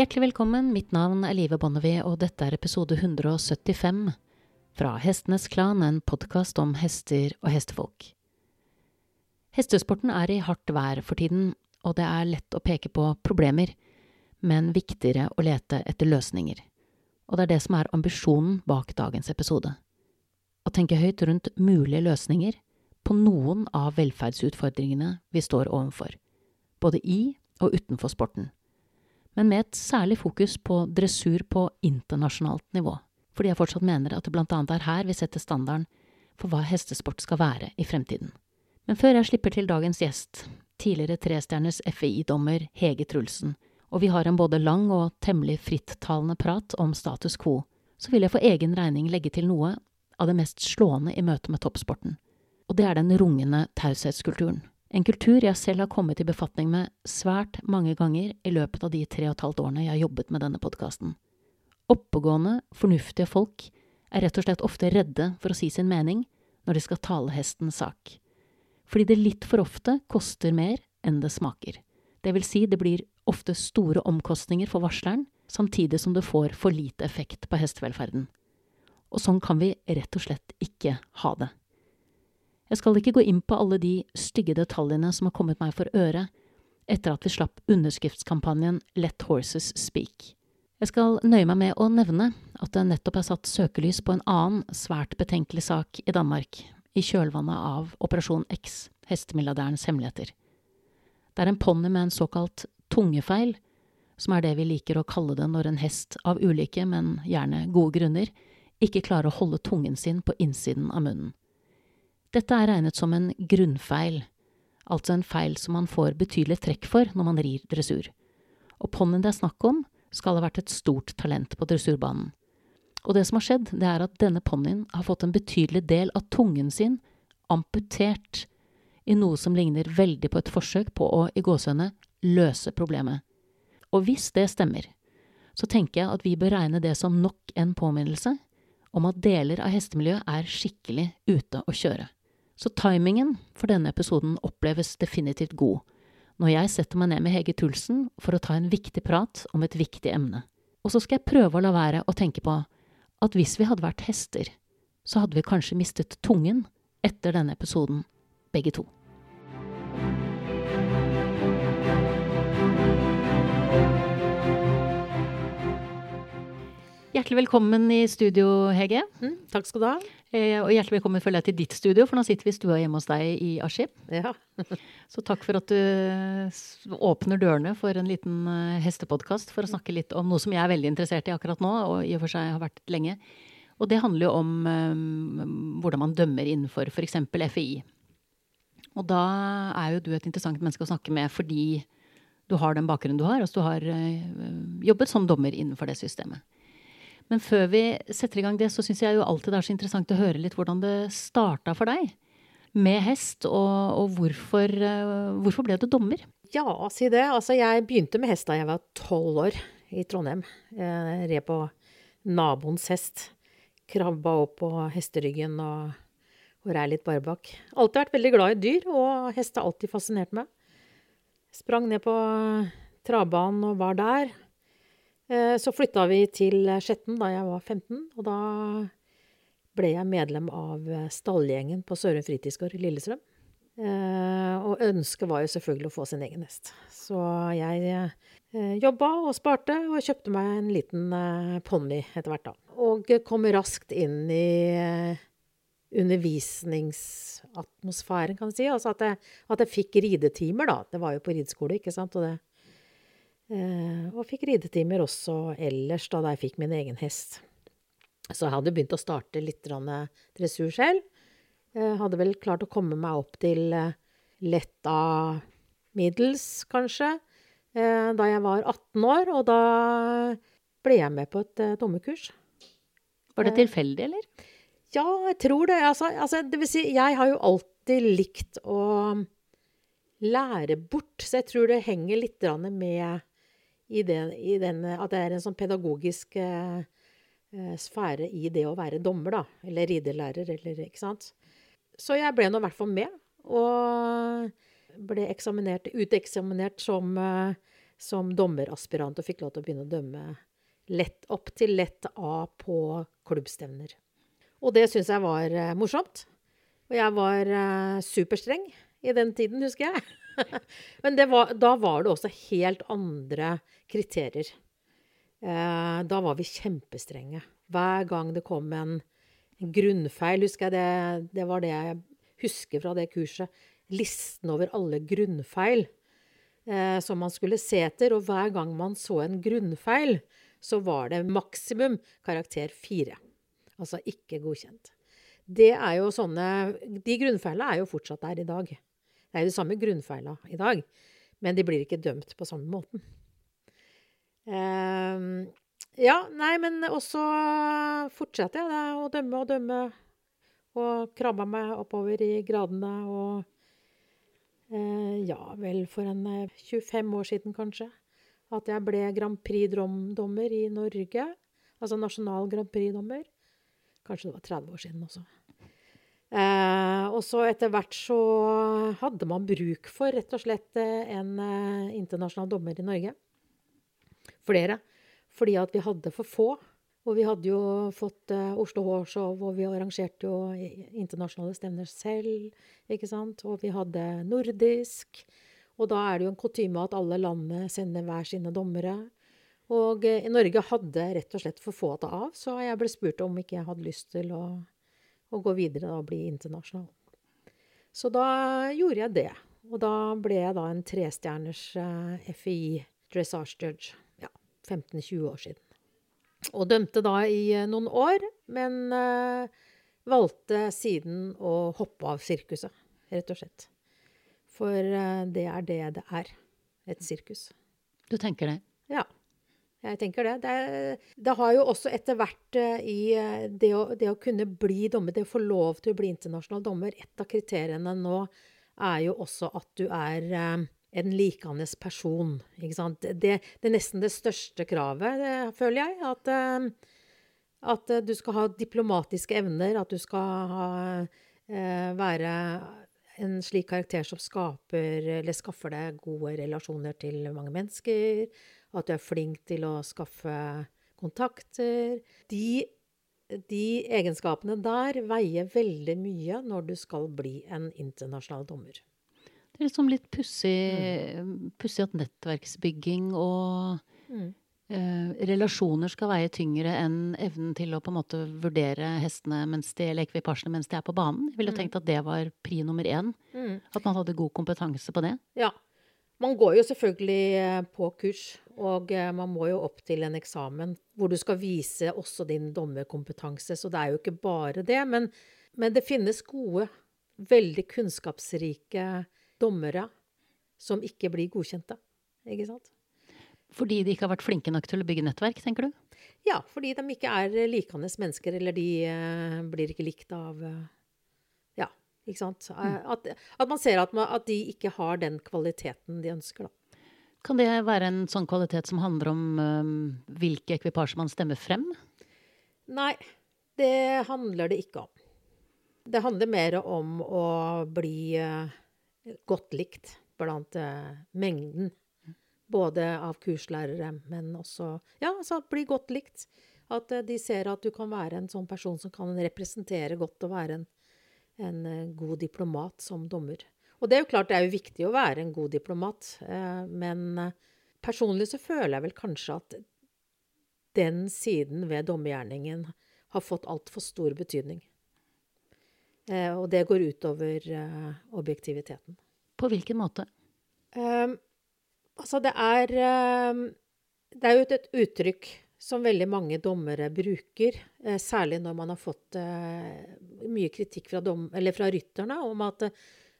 Hjertelig velkommen, mitt navn er Live Bonnevie, og dette er episode 175 fra Hestenes Klan, en podkast om hester og hestefolk. Hestesporten er i hardt vær for tiden, og det er lett å peke på problemer, men viktigere å lete etter løsninger. Og det er det som er ambisjonen bak dagens episode. Å tenke høyt rundt mulige løsninger på noen av velferdsutfordringene vi står overfor, både i og utenfor sporten, men med et særlig fokus på dressur på internasjonalt nivå, fordi jeg fortsatt mener at det blant annet er her vi setter standarden for hva hestesport skal være i fremtiden. Men før jeg slipper til dagens gjest, tidligere trestjerners FI-dommer Hege Trulsen, og vi har en både lang og temmelig frittalende prat om status quo, så vil jeg for egen regning legge til noe av det mest slående i møte med toppsporten, og det er den rungende taushetskulturen. En kultur jeg selv har kommet i befatning med svært mange ganger i løpet av de tre og et halvt årene jeg har jobbet med denne podkasten. Oppegående, fornuftige folk er rett og slett ofte redde for å si sin mening når de skal tale hestens sak fordi det litt for ofte koster mer enn det smaker. Det vil si, det blir ofte store omkostninger for varsleren, samtidig som det får for lite effekt på hestevelferden. Og sånn kan vi rett og slett ikke ha det. Jeg skal ikke gå inn på alle de stygge detaljene som har kommet meg for øre etter at vi slapp underskriftskampanjen Let Horses Speak. Jeg skal nøye meg med å nevne at det nettopp er satt søkelys på en annen svært betenkelig sak i Danmark, i kjølvannet av Operasjon X, hestemilliardærens hemmeligheter. Det er en ponni med en såkalt tungefeil, som er det vi liker å kalle det når en hest, av ulike, men gjerne gode grunner, ikke klarer å holde tungen sin på innsiden av munnen. Dette er regnet som en grunnfeil, altså en feil som man får betydelig trekk for når man rir dressur. Og ponnien det er snakk om, skal ha vært et stort talent på dressurbanen. Og det som har skjedd, det er at denne ponnien har fått en betydelig del av tungen sin amputert i noe som ligner veldig på et forsøk på å, i gåsehudene, løse problemet. Og hvis det stemmer, så tenker jeg at vi bør regne det som nok en påminnelse om at deler av hestemiljøet er skikkelig ute å kjøre. Så timingen for denne episoden oppleves definitivt god, når jeg setter meg ned med Hege Tulsen for å ta en viktig prat om et viktig emne. Og så skal jeg prøve å la være å tenke på at hvis vi hadde vært hester, så hadde vi kanskje mistet tungen etter denne episoden, begge to. Hjertelig velkommen i studio, Hege. Mm, takk skal du ha. Eh, og hjertelig velkommen følger jeg til ditt studio, for nå sitter vi i stua hjemme hos deg i Askim. Ja. Så takk for at du åpner dørene for en liten uh, hestepodkast for å snakke litt om noe som jeg er veldig interessert i akkurat nå, og i og for seg har vært lenge. Og det handler jo om um, hvordan man dømmer innenfor f.eks. FI. Og da er jo du et interessant menneske å snakke med fordi du har den bakgrunnen du har. Altså du har uh, jobbet som dommer innenfor det systemet. Men før vi setter i gang det, så syns jeg jo alltid det er så interessant å høre litt hvordan det starta for deg med hest, og, og hvorfor, uh, hvorfor, ble du dommer? Ja, si det. Altså, jeg begynte med hest da jeg var tolv år i Trondheim. Jeg red på naboens hest. Krabba opp på hesteryggen og, og rei litt barbak. Alltid vært veldig glad i dyr, og hest har alltid fascinert meg. Sprang ned på travbanen og var der. Eh, så flytta vi til Skjetten da jeg var 15, og da ble jeg medlem av eh, stallgjengen på Sørum fritidsgård i Lillestrøm. Eh, og ønsket var jo selvfølgelig å få sin egen hest. Så jeg jobba og sparte, og kjøpte meg en liten ponni etter hvert, da. Og kom raskt inn i undervisningsatmosfæren, kan vi si. Altså at jeg, at jeg fikk ridetimer, da. Det var jo på rideskole, ikke sant. Og det og fikk ridetimer også ellers, da, da jeg fikk min egen hest. Så jeg hadde begynt å starte litt dressur selv. Jeg hadde vel klart å komme meg opp til eh, letta middels, kanskje, eh, da jeg var 18 år. Og da ble jeg med på et dommerkurs. Var det tilfeldig, eller? Ja, jeg tror det. Altså, altså, det vil si, jeg har jo alltid likt å lære bort, så jeg tror det henger litt med i, det, i den, at det er en sånn pedagogisk eh, eh, sfære i det å være dommer, da. Eller ridelærer, eller ikke sant. Så jeg ble nå i hvert fall med. Og ble eksaminert, uteksaminert som, eh, som dommeraspirant og fikk lov til å begynne å dømme lett opp til lett A på klubbstevner. Og det syns jeg var eh, morsomt. Og jeg var superstreng i den tiden, husker jeg. Men var, da var det også helt andre kriterier. Eh, da var vi kjempestrenge. Hver gang det kom en, grunnfeil, husker jeg det, det var det jeg husker fra det kurset. Listen over alle grunnfeil eh, som man skulle se etter. Og hver gang man så en grunnfeil, så var det maksimum karakter fire. Altså ikke godkjent. Det er jo sånne De grunnfeilene er jo fortsatt der i dag. Det er jo de samme grunnfeila i dag, men de blir ikke dømt på samme måten. Uh, ja, nei, men også fortsetter jeg da, å dømme og dømme. Og krabba meg oppover i gradene og uh, Ja, vel for en 25 eh, år siden, kanskje. At jeg ble Grand Prix-dommer i Norge. Altså nasjonal Grand Prix-dommer. Kanskje det var 30 år siden også. Eh, og så etter hvert så hadde man bruk for rett og slett eh, en eh, internasjonal dommer i Norge. Flere. Fordi at vi hadde for få. Og vi hadde jo fått eh, Oslo Hårshow, og vi arrangerte jo internasjonale stevner selv. ikke sant? Og vi hadde nordisk. Og da er det jo en kutyme at alle landene sender hver sine dommere. Og eh, Norge hadde rett og slett for få av, så jeg ble spurt om ikke jeg hadde lyst til å, å gå videre og bli internasjonal. Så da gjorde jeg det. Og da ble jeg da en trestjerners eh, FI dressage judge. Ja, 15-20 år siden. Og dømte da i eh, noen år, men eh, valgte siden å hoppe av sirkuset, rett og slett. For det er det det er. Et sirkus. Du tenker det? Ja. Jeg tenker det. Det, det har jo også etter hvert uh, i uh, det, å, det, å, kunne bli dommer, det å få lov til å bli internasjonal dommer Et av kriteriene nå er jo også at du er uh, en likende person. Ikke sant? Det, det, er nesten det største kravet, føler jeg. At, at, du skal ha diplomatiske evner, at du skal ha, være en slik karakter som skaper, eller skaffer deg gode relasjoner til mange mennesker at du er flink til å skaffe kontakter. De, de egenskapene der veier veldig mye når du skal bli en internasjonal dommer. Det er liksom litt pussig, mm. at nettverksbygging og mm. eh, relasjoner skal veie tyngre enn evnen til å på en måte vurdere hestene mens de, eller ekvipasjene mens de er på banen. Jeg ville mm. tenkt at det var pri nummer én. Mm. At man hadde god kompetanse på det. Ja, man går jo selvfølgelig eh, på kurs, og eh, man må jo opp til en eksamen hvor du skal vise også din dommerkompetanse. Så det er jo ikke bare det. Men, men det finnes gode, veldig kunnskapsrike dommere som ikke blir godkjente. Ikke sant? Fordi de ikke har vært flinke nok til å bygge nettverk, tenker du? Ja, fordi de ikke er likandes mennesker, eller de uh, blir ikke likt av ikke sant? Mm. At, at, man ser at, man, at, de ikke har den kvaliteten de ønsker, da. Kan det være en sånn kvalitet som handler om um, hvilke ekvipasjer man stemmer frem? Nei, det handler det ikke om. Det handler mer om å bli uh, godt likt blant uh, mengden. Både av kurslærere, men også Ja, altså bli godt likt. At de ser at du kan være en sånn person som kan representere godt og være en en eh, god diplomat som dommer. Og det er jo klart det er jo viktig å være en god diplomat, eh, men eh, personlig så føler jeg vel kanskje at den siden ved dommergjerningen har fått altfor stor betydning. Og det går utover objektiviteten. På hvilken måte? Um, altså, det er um, Det er jo et uttrykk som veldig mange dommere bruker, eh, særlig når man har fått eh, mye kritikk fra, dom, fra rytterne om at,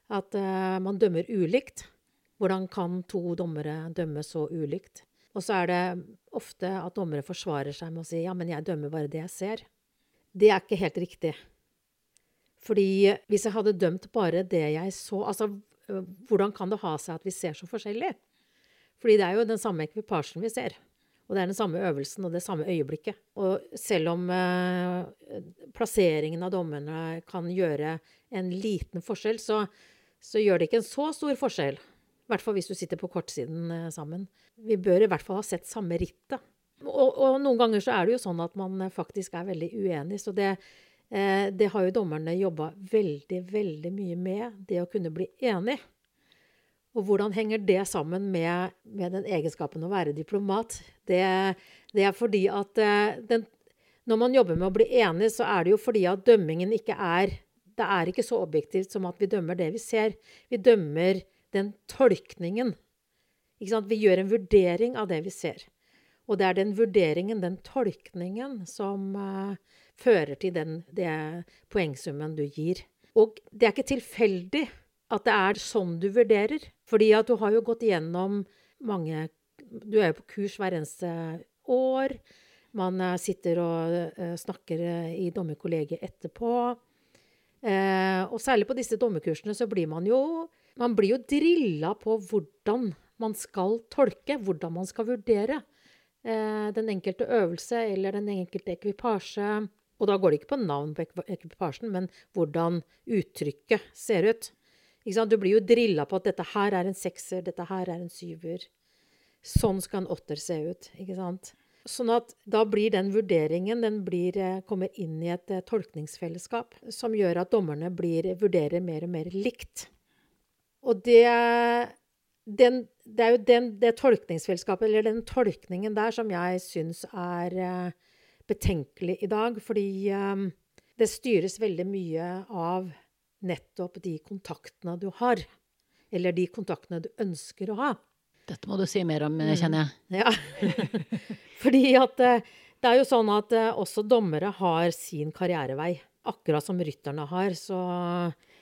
at eh, man dømmer ulikt. Hvordan kan to dommere dømme så ulikt? Og så er det ofte at dommere forsvarer seg med å si ja, men jeg dømmer bare det jeg ser. Det er ikke helt riktig. Fordi hvis jeg hadde dømt bare det jeg så Altså, hvordan kan det ha seg at vi ser så forskjellig? Fordi det er jo den samme ekvipasjen vi ser. Og det er den samme øvelsen og det samme øyeblikket. Og selv om eh, plasseringen av dommerne kan gjøre en liten forskjell, så, så, gjør det ikke en så stor forskjell I hvert fall hvis du sitter på kortsiden eh, sammen. Vi bør i hvert fall ha sett samme rittet. Og, og noen ganger så er det jo sånn at man eh, faktisk er veldig uenig. Så det, eh, det har jo dommerne jobba veldig, veldig mye med. Det å kunne bli enig. Og hvordan henger det sammen med, med den egenskapen å være diplomat? Det, det er fordi at eh, den, når man jobber med å bli enig, så er det jo fordi at dømmingen ikke er Det er ikke så objektivt som at vi dømmer det vi ser. Vi dømmer den tolkningen. Vi gjør en vurdering av det vi ser. Og det er den vurderingen, den tolkningen, som uh, fører til den, det poengsummen du gir. Og det er ikke tilfeldig at det er sånn du vurderer. Fordi at du har jo gått igjennom mange Du er jo på kurs hver eneste år. Man uh, sitter og uh, snakker i dommerkollegiet etterpå. og særlig på disse dommerkursene så blir man jo man blir jo drilla på hvordan man skal tolke, hvordan man skal vurdere eh, den enkelte øvelse eller den enkelte ekvipasje. Og da går det ikke på navn på ekvipasjen, men hvordan uttrykket ser ut. Du blir jo drilla på at dette her er en sekser, dette her er en syver. Sånn skal en åtter se ut. ikke sant? Sånn at da blir den vurderingen den blir, eh, kommer inn i et eh, tolkningsfellesskap som gjør at dommerne blir, vurderer mer og mer likt. Og det, den, det er jo den, det tolkningsfellesskapet, eller den tolkningen der, som jeg syns er uh, betenkelig i dag. Fordi det styres veldig mye av nettopp de kontaktene du har. Eller de kontaktene du ønsker å ha. Dette må du si mer om, mm. kjenner jeg. Ja. fordi at uh, det er jo sånn at uh, også dommere har sin karrierevei. Akkurat som rytterne har, så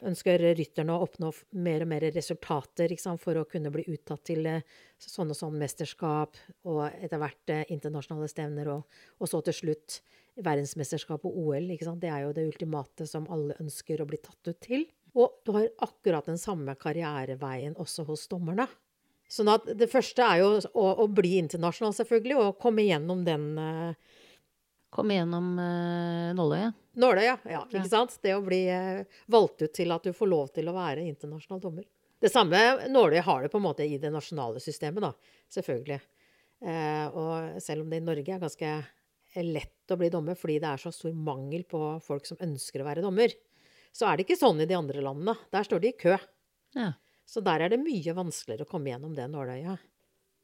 ønsker rytterne å oppnå mer og mer resultater for å kunne bli uttatt til eh, sånne som mesterskap og etter hvert eh, internasjonale stevner, og, og, så til slutt verdensmesterskap og OL. Det er jo det ultimate som alle ønsker å bli tatt ut til. Og du har akkurat den samme karriereveien også hos dommerne. Sånn at det første er jo å, å bli internasjonal, selvfølgelig, og komme gjennom den uh, Komme gjennom uh, nåløyet? Nåløyet, ja. Ikke sant? Det å bli uh, valgt ut til at du får lov til å være internasjonal dommer. Det samme nåløyet har du på en måte i det nasjonale systemet, da. Selvfølgelig. Uh, og selv om det i Norge er ganske lett å bli dommer fordi det er så stor mangel på folk som ønsker å være dommer, så er det ikke sånn i de andre landene. Der står de i kø. Ja. Så der er det mye vanskeligere å komme gjennom det nåløyet.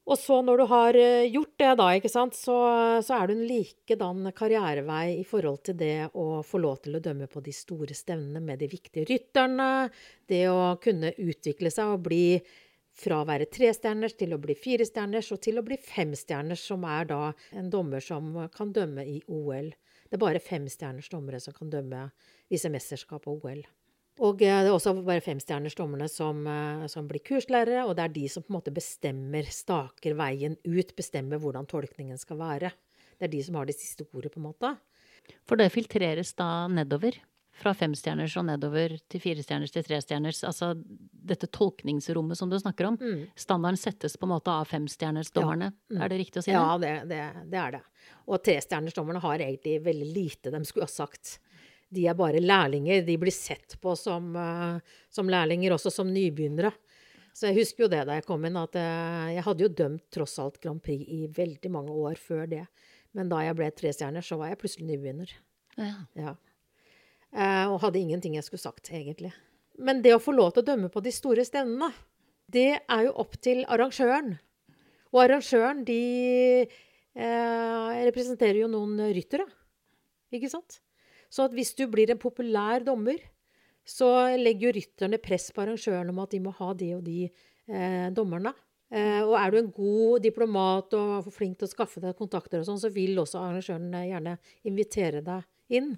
Og så når du har eh, gjort det, da, ikke sant, så, så er du en likedan karrierevei i forhold til det å få lov til å dømme på de store stevnene med de viktige rytterne. Det å kunne utvikle seg og bli fra å være trestjerners til å bli firestjerners, og til å bli femstjerners, som er da en dommer som kan dømme i OL. Det er bare femstjerners dommere som kan dømme disse mesterskap og OL. Og eh, det er også bare femstjerners dommerne som, eh, som, blir kurslærere, og det er de som på en måte bestemmer, staker veien ut, bestemmer hvordan tolkningen skal være. Det er de som har det siste ordet, på en måte. For det filtreres da nedover? Fra femstjerners og nedover til firestjerners til trestjerners. Altså dette tolkningsrommet som du snakker om. Mm. Standarden settes på en måte av femstjernersdommerne. Ja. Mm. Er det riktig å si det? Ja, det, det, det er det. Og trestjernersdommerne har egentlig veldig lite de skulle ha sagt de er bare lærlinger. De blir sett på som, uh, som lærlinger, også som nybegynnere. Så jeg husker jo det da jeg kom inn, at uh, jeg hadde jo dømt tross alt Grand Prix i veldig mange år før det. Men da jeg ble trestjerner, så var jeg plutselig nybegynner. Ja. ja. Uh, og hadde ingenting jeg skulle sagt, egentlig. Men det å få lov til å dømme på de store stevnene, det er jo opp til arrangøren. Og arrangøren, de representerer jo noen ryttere. Ikke sant? Så hvis du blir en populær dommer, så legger jo rytterne press på arrangøren om at de må ha de og de eh, dommerne. Eh, og er du en god diplomat og flink til å skaffe deg kontakter, og sånn, så vil også arrangøren gjerne invitere deg inn.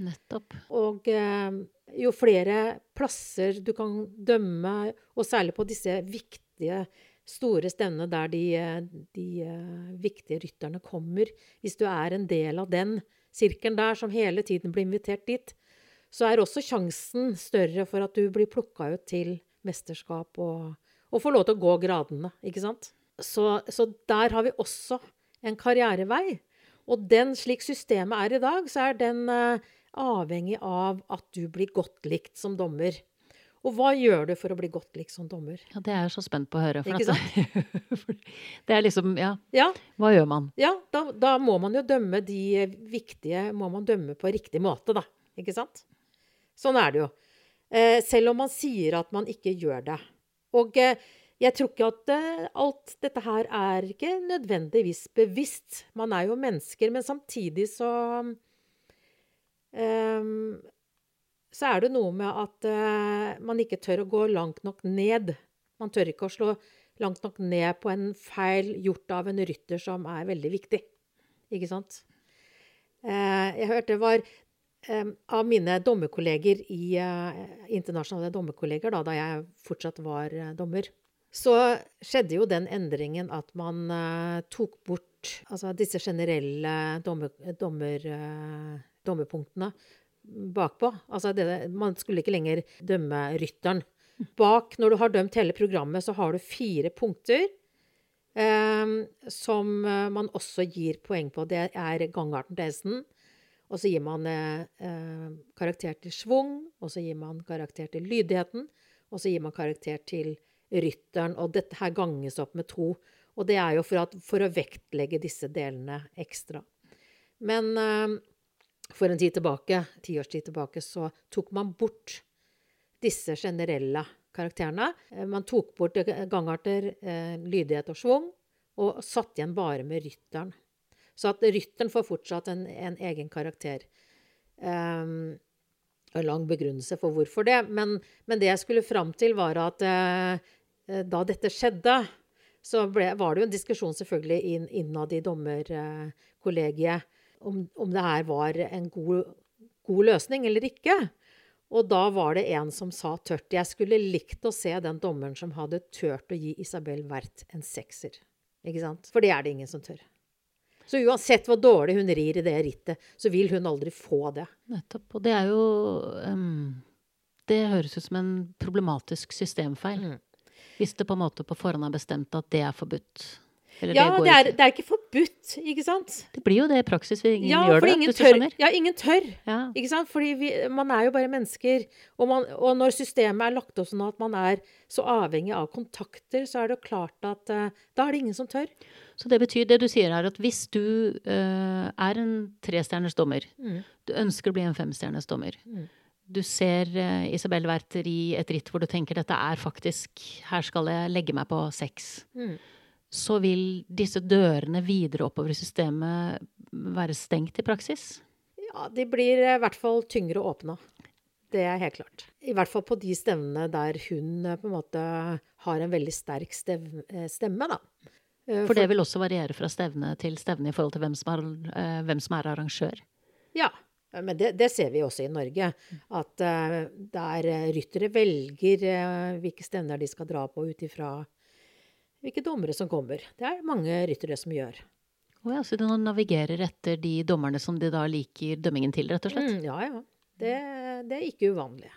Nettopp. Og eh, jo flere plasser du kan dømme, og særlig på disse viktige, store stevnene der de, de uh, viktige rytterne kommer Hvis du er en del av den sirkelen der som hele tiden blir invitert dit, så er også sjansen større for at du blir plukka ut til mesterskap og, og får lov til å gå gradene, ikke sant? Så, så, der har vi også en karrierevei. Og den, slik systemet er i dag, så er den uh, avhengig av at du blir godt likt som dommer. Og hva gjør du for å bli godt likt som dommer? Ja, det er jeg så spent på å høre. For Ikke sant? det er liksom, ja, Ja, hva gjør man? ja da, da må man jo dømme de viktige Må man dømme på riktig måte, da. Ikke sant? Sånn er det jo. Eh, selv om man sier at man ikke gjør det. Og eh, jeg tror ikke at eh, alt dette her er ikke nødvendigvis bevisst. Man er jo mennesker, men samtidig så så er det noe med at eh, man ikke tør å gå langt nok ned. Man tør ikke å slå langt nok ned på en feil gjort av en rytter som er veldig viktig. Ikke sant? Eh, jeg hørte det var eh, av mine dommerkolleger i internasjonale dommerkolleger, da, da jeg fortsatt var dommer, så skjedde jo den endringen at man tok bort altså disse generelle dommer, dommer, dommerpunktene bakpå. Altså det, man skulle ikke lenger dømme rytteren. Bak, når du har dømt hele programmet, så har du fire punkter eh, som man også gir poeng på. Det er gangarten til hesten. Og så gir man eh, eh, karakter til schwung, og så gir man karakter til lydigheten, og så gir man karakter til rytteren. Og dette her ganges opp med to. Og det er jo for, at, for å vektlegge disse delene ekstra. Men eh, for en tid tilbake, tiårstid års tid tilbake, så tok man bort disse generelle karakterene. Eh, Man tok bort gangarter, eh, lydighet og schwung, og satt igjen bare med rytteren. Så at rytteren får fortsatt en, en egen karakter. Um, en lang begrunnelse for hvorfor det. Men, men det jeg skulle fram til, var at eh, da dette skjedde, så ble, var det jo en diskusjon selvfølgelig inn, innad i dommerkollegiet om, om det her var en god, god løsning eller ikke. Og da var det en som sa tørt Jeg skulle likt å se den dommeren som hadde turt å gi Isabel Werth en sekser. Ikke sant? For det er det ingen som tør. Så uansett hvor dårlig hun rir i det rittet, så vil hun aldri få det. Nettopp. Og det er jo um, Det høres ut som en problematisk systemfeil. Mm. Hvis det på en måte på forhånd er bestemt at det er forbudt. Eller Ja, går det er, det er ikke forbudt, ikke sant? Det blir jo det i praksis Vi ingen Ja, gjør det. ingen tør. Ja, ingen tør. Ja. Ikke sant? Fordi vi, man er jo bare mennesker. Og, man, og når systemet er lagt opp sånn at man er så avhengig av kontakter, så er det jo klart at uh, da er det ingen som tør. Så det betyr det du sier her, at hvis du uh, er en trestjerners dommer, Mm. du ønsker å bli en femstjerners dommer, Mm. du ser uh, Isabel Werther i et ritt hvor du tenker dette er faktisk Her skal jeg legge meg på seks. Mm. Så vil disse dørene videre oppover i systemet være stengt i praksis? Ja, de blir eh, i hvert fall tyngre å åpne. Det er helt klart. I hvert fall på de stevnene der hun eh, på en måte har en veldig sterk stev, eh, stemme, da. For det vil også variere fra stevne til stevne i forhold til hvem som er, hvem som er arrangør. Ja, men det, det ser vi også i Norge. At der ryttere velger hvilke stevner de skal dra på ut ifra hvilke dommere som kommer. Det er mange ryttere som gjør. Oh ja, så de navigerer etter de dommerne som de da liker dømmingen til, rett og slett? Mm, ja, ja. Det, det er ikke uvanlig.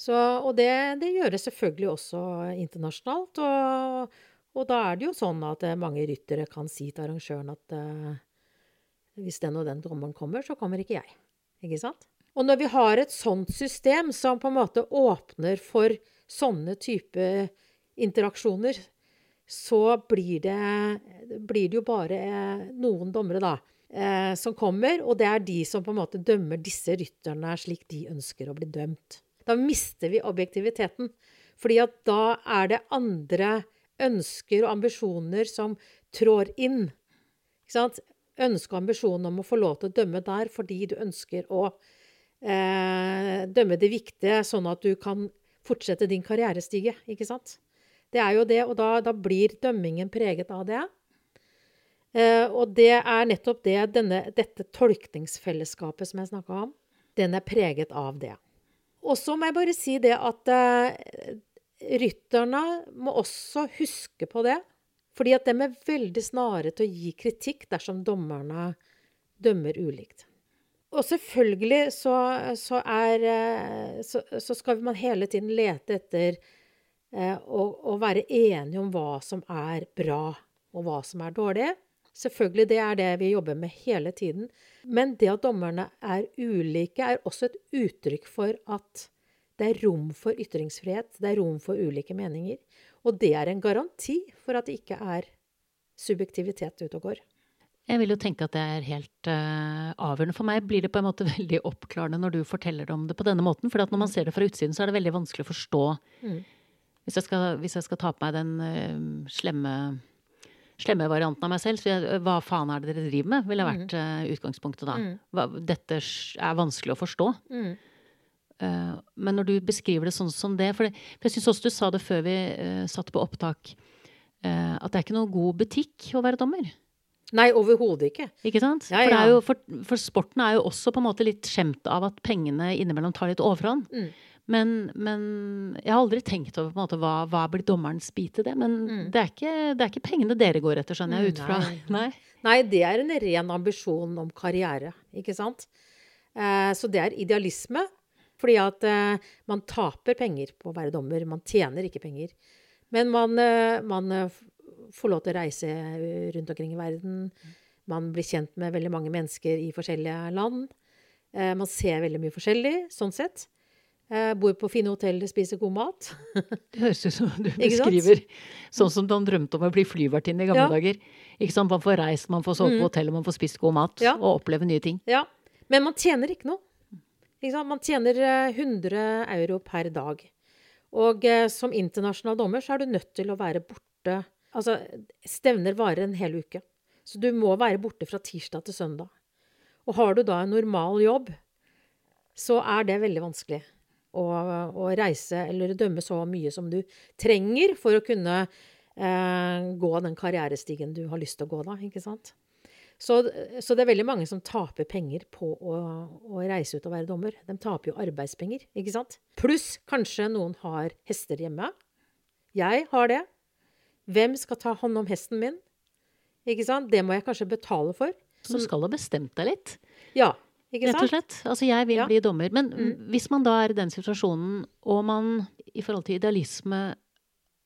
Så, og det, det gjøres selvfølgelig også internasjonalt. Og, og da er det jo sånn at eh, mange ryttere kan si til arrangøren at uh, hvis den og den dommeren kommer, så kommer ikke jeg. Ikke sant? Og når vi har et sånt system som på en måte åpner for sånne type interaksjoner, så blir det, blir det jo bare eh, noen dommere, da, eh, som kommer, og det er de som på en måte dømmer disse rytterne slik de ønsker å bli dømt. Da mister vi objektiviteten. Fordi at da er det andre ønsker og ambisjoner som trår inn. Ikke sant? Ønske og ambisjon om å få lov til å dømme der fordi du ønsker å eh, dømme det viktige, sånn at du kan fortsette din karrierestige. Ikke sant? Det er jo det, og da, da blir dømmingen preget av det. Eh, og det er nettopp det denne, dette tolkningsfellesskapet som jeg snakka om, den er preget av det. Og så må jeg bare si det at eh, rytterne må også huske på det. Fordi at de er veldig snare til å gi kritikk dersom dommerne dømmer ulikt. Og selvfølgelig så, så er eh, så, så skal man hele tiden lete etter eh, å, å være enige om hva som er bra, og hva som er dårlig. Selvfølgelig, det er det vi jobber med hele tiden. Men det at dommerne er ulike, er også et uttrykk for at Det er rom for ytringsfrihet. Det er rom for ulike meninger. Og det er en garanti for at det ikke er subjektivitet ute og går. Jeg vil jo tenke at det er helt uh, avgjørende. For meg blir det på en måte veldig oppklarende når du forteller om det på denne måten. For når man ser det fra utsiden, så er det veldig vanskelig å forstå. Mm. Hvis, jeg skal, hvis, jeg skal, ta på meg den uh, slemme, slemme, varianten av meg selv, så jeg, hva faen er det dere driver med? Ville vært uh, utgangspunktet da. Mm. Hva, dette er vanskelig å forstå. Mm. men når du beskriver det sånn som det For, det, for jeg syns også du sa det før vi satte på opptak, at det er ikke noen god butikk å være dommer. Nei, overhodet ikke. Ikke sant? Ja, ja. For, jo, for, for, sporten er jo også på en måte litt skjemt av at pengene innimellom tar litt overhånd. Mm. Men, men, jeg har aldri tenkt over på en måte, hva, hva blir dommerens bit i det. Men mm. det, er ikke, det, er ikke, pengene dere går etter, skjønner jeg, ut fra Nei. Nei. Nei. det er en ren ambisjon om karriere, ikke sant. Eh, så det er idealisme. Fordi at eh, man taper penger på å være dommer. Man tjener ikke penger. Men man, eh, man eh, får lov til å reise rundt omkring i verden. Man blir kjent med veldig mange mennesker i forskjellige land. Eh, man ser veldig mye forskjellig, sånn sett. Eh, bor på fine hoteller, spiser god mat. det høres ut som du beskriver sånn som man drømte om å bli flyvertinne i gamle ja. dager. Ikke sant? Man får reist, man får sove på mm. hotell, man får spist god mat ja. og oppleve nye ting. Ja, Men man tjener ikke noe. Ikke sant? Man tjener 100 eh, euro per dag. Og eh, som internasjonal dommer så er du nødt til å være borte Altså, stevner varer en hel uke. Så du må være borte fra tirsdag til søndag. Og har du da en normal jobb, så er det veldig vanskelig å, å reise eller dømme så mye som du trenger for å kunne eh, gå den karrierestigen du har lyst til å gå, da. Ikke sant? Så, så, det er veldig mange som taper penger på å, å, reise ut og være dommer. De taper jo arbeidspenger, ikke sant? Pluss kanskje noen har hester hjemme. Jeg har det. Hvem skal ta hånd om hesten min? Ikke sant? Det må jeg kanskje betale for. Så du skal ha bestemt deg litt? Ja. Ikke sant? Rett og slett. Altså, jeg vil ja. bli dommer. Men mm. hvis man da er i den situasjonen, og man i forhold til idealisme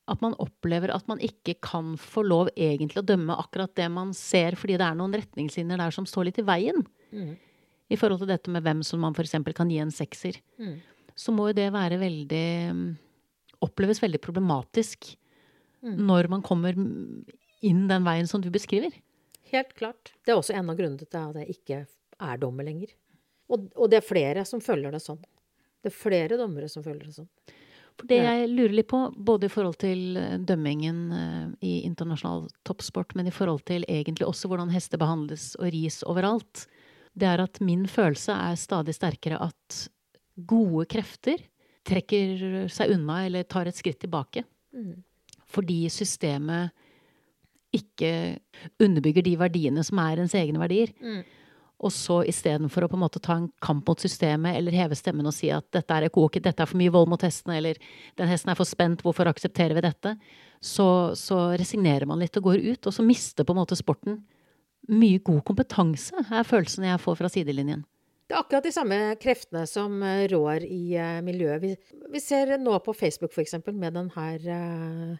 at man opplever at man ikke kan få lov egentlig å dømme akkurat det man ser, fordi det er noen retningslinjer der som står litt i veien. Mm. I forhold til dette med hvem som man f.eks. kan gi en sekser. Mm. Så må jo det være veldig Oppleves veldig problematisk mm. når man kommer inn den veien som du beskriver. Helt klart. Det er også en av grunnene til at jeg ikke er dommer lenger. Og, og, det er flere som følger det sånn. Det er flere dommere som følger det sånn. For det jeg lurer litt på, både i forhold til eh, dømmingen eh, i internasjonal toppsport, men i forhold til egentlig også hvordan hester behandles og ris overalt, det er at min følelse er stadig sterkere at gode krefter trekker seg unna eller tar et skritt tilbake. Mm fordi systemet ikke underbygger de verdiene som er ens egne verdier. Mm. Og så istedenfor å på en måte ta en kamp mot systemet eller heve stemmen og si at dette er ikke ok, dette er for mye vold mot hestene, eller den hesten er for spent, hvorfor aksepterer vi dette? Så, så resignerer man litt og går ut, og så mister på en måte sporten mye god kompetanse, er følelsen jeg får fra sidelinjen. Det er akkurat de samme kreftene som eh, rår i uh, miljøet. Vi, vi, ser nå på Facebook f.eks. med denne uh,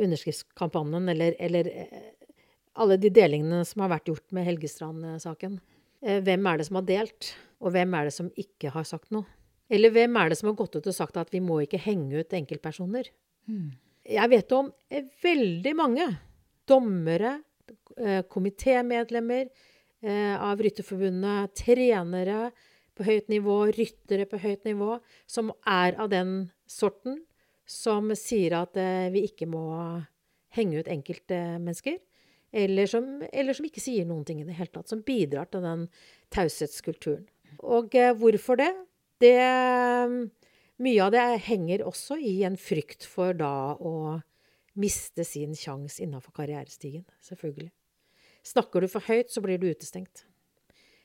underskriftskampanjen, eller, eller, eh, alle de delingene som har vært gjort med Helgestrand-saken. Eh, hvem er det som har delt, og hvem er det som ikke har sagt noe? Eller hvem er det som har gått ut og sagt at vi må ikke henge ut enkeltpersoner? Mm. Jeg vet om eh, veldig mange dommere, komitémedlemmer av Rytterforbundet, trenere på høyt nivå, ryttere på høyt nivå, som er av den sorten som sier at eh, vi ikke må henge ut enkeltmennesker. Eller som, eller som ikke sier noen ting i det hele tatt. Som bidrar til den taushetskulturen. Og eh, hvorfor det? det? Mye av det henger også i en frykt for da å miste sin sjanse innafor karrierestigen. Selvfølgelig. Snakker du for høyt, så blir du utestengt.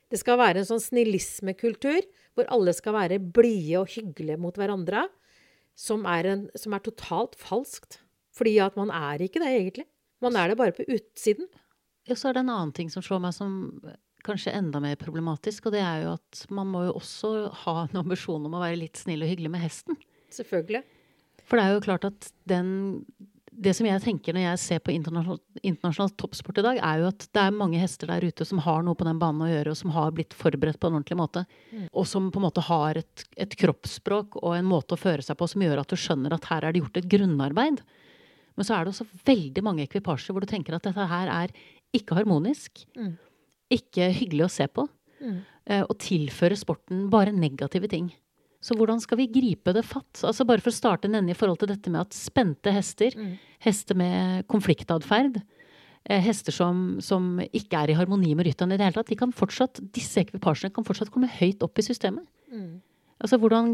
Det skal være en sånn snillismekultur hvor alle skal være blide og hyggelige mot hverandre som er, en, som er, totalt falskt. Fordi at man er ikke det, egentlig. Man er det bare på utsiden. Ja, så er det en annen ting som slår meg som kanskje enda mer problematisk, og det er jo at man må jo også ha en ambisjon om å være litt snill og hyggelig med hesten. Selvfølgelig. For det er jo klart at den, det som jeg tenker når jeg ser på internasjonal, internasjonal toppsport i dag, er jo at det er mange hester der ute som har noe på den banen å gjøre, og som har blitt forberedt på en ordentlig måte. Mm. Og som på en måte har et, et, kroppsspråk og en måte å føre seg på som gjør at du skjønner at her er det gjort et grunnarbeid. Men så er det også veldig mange ekvipasjer hvor du tenker at dette her er ikke harmonisk. Mm. Ikke hyggelig å se på. Mm. Eh, og tilfører sporten bare negative ting. Så hvordan skal vi gripe det fatt? Altså Bare for å starte en ende i forhold til dette med at spente hester, mm. hester med konfliktatferd, eh, hester som, som, ikke er i harmoni med rytteren i det hele tatt, de kan fortsatt, disse ekvipasjene kan fortsatt komme høyt opp i systemet. Mm. Altså hvordan,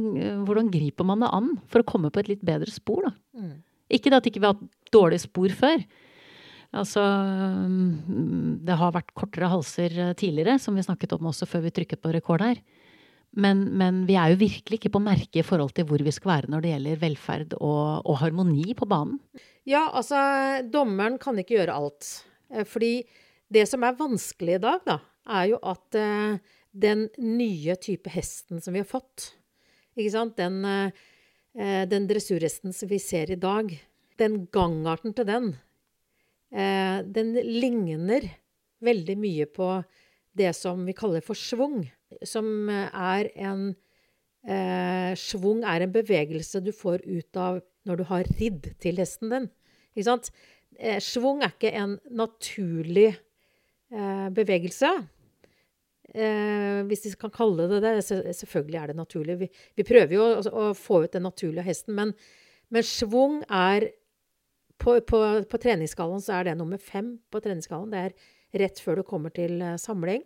hvordan, griper man det an for å komme på et litt bedre spor, da? Mm. Ikke at ikke vi har hatt dårlige spor før. Altså mm, Det har vært kortere halser eh, tidligere, som vi snakket om også før vi trykket på rekord her. Men, men, vi er jo virkelig ikke på merket i forhold til hvor vi skal være når det gjelder velferd og, og, harmoni på banen. Ja, altså dommeren kan ikke gjøre alt. Eh, fordi det som er vanskelig i dag, da, er jo at uh, den nye type hesten som vi har fått, ikke sant, den, den dressurhesten som vi ser i dag, den gangarten til den, uh, den ligner veldig mye på det som vi kaller for schwung som er en eh, Schwung er en bevegelse du får ut av når du har ridd til hesten din. Ikke sant? Eh, schwung er ikke en naturlig eh, bevegelse. Eh, hvis de kan kalle det det. Selvfølgelig er det naturlig. Vi, vi prøver jo å, å, få ut den naturlige hesten, men, men schwung er på, på, på treningsskalaen så er det nummer fem på treningsskalaen. Det er rett før du kommer til eh, samling.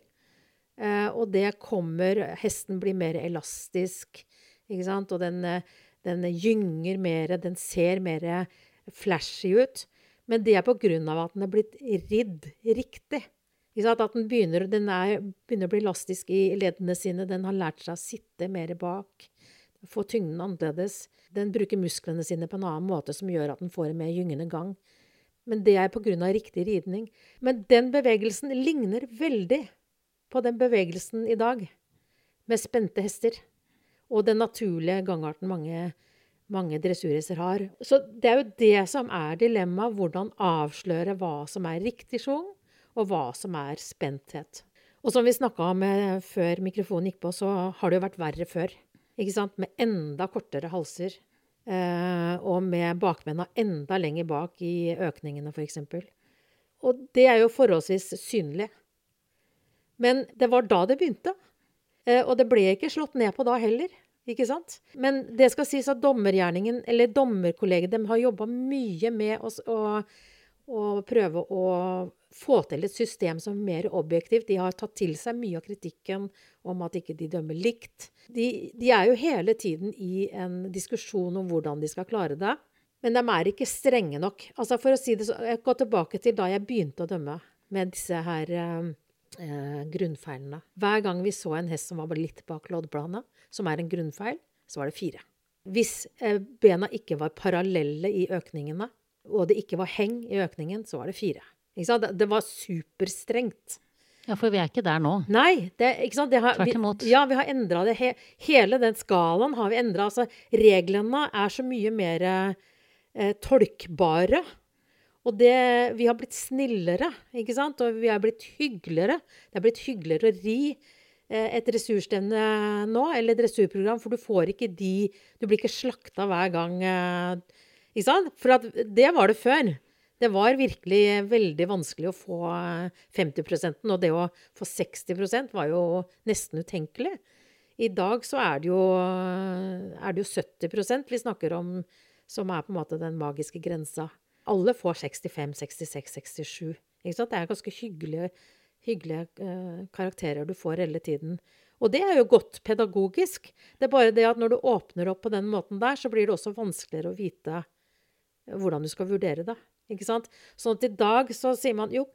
Eh, og det kommer Hesten blir mer elastisk, ikke sant? Og den, eh, den gynger mer, den ser mer flashy ut. Men det er på grunn av at den er blitt ridd riktig. At den begynner, den er, begynner, å bli elastisk i leddene sine. Den har lært seg å sitte mer bak. Få tyngden annerledes. Den bruker musklene sine på en annen måte som gjør at den får en mer gyngende gang. Men det er pga. riktig ridning. Men den bevegelsen ligner veldig på den bevegelsen i dag, med spente hester. Og den naturlige gangarten mange, mange dressurhester har. Så det er jo det som er dilemmaet. Hvordan avsløre hva som er riktig schwung, og hva som er spenthet. Og som vi snakka om eh, før mikrofonen gikk på, så har det jo vært verre før. Ikke sant? Med enda kortere halser. Eh, og med bakbena enda lenger bak i økningene, f.eks. Og det er jo forholdsvis synlig. Men det var da det begynte. Eh, og det ble ikke slått ned på da heller. Ikke sant? Men det skal sies at dommergjerningen, eller dommerkollegiet, de har jobba mye med å, å, å, prøve å få til et system som er mer objektivt. De har tatt til seg mye av kritikken om at ikke de dømmer likt. De, de er jo hele tiden i en diskusjon om hvordan de skal klare det. Men de er ikke strenge nok. Altså For å si det så, jeg går tilbake til da jeg begynte å dømme med disse her eh, eh, grunnfeilene. Hver gang vi så en hest som var litt bak loddbladene, som er en grunnfeil, så var det fire. Hvis eh, bena ikke var parallelle i økningene, og det ikke var heng i økningen, så var det fire. Det, det, var superstrengt. Ja, for vi er ikke der nå. Nei. Det, sant? Har, Tvert imot. Vi, ja, vi har endra det. He, hele den skalaen har vi endra. Altså, reglene er så mye mer eh, tolkbare. Og det, vi har blitt snillere, ikke sant? Og vi har blitt hyggeligere. Det er blitt hyggeligere å ri eh, et ressursstevne nå, eller dressurprogram, for du får ikke de Du blir ikke slakta hver gang. Eh, ikke sant? For det var det før. Det var virkelig veldig vanskelig å få 50% og det å få 60% var jo nesten utenkelig. I dag så er det jo, er det jo 70% vi snakker om, som er på en måte den magiske grensa. Alle får 65, 66, 67. Ikke sant? Det er ganske hyggelige, hyggelige uh, karakterer du får hele tiden. Og det er jo godt pedagogisk. Det er bare det at når du åpner opp på den måten der, så blir det også vanskeligere å vite hvordan du skal vurdere det. Ikke sant? Sånn at i dag så sier man jo,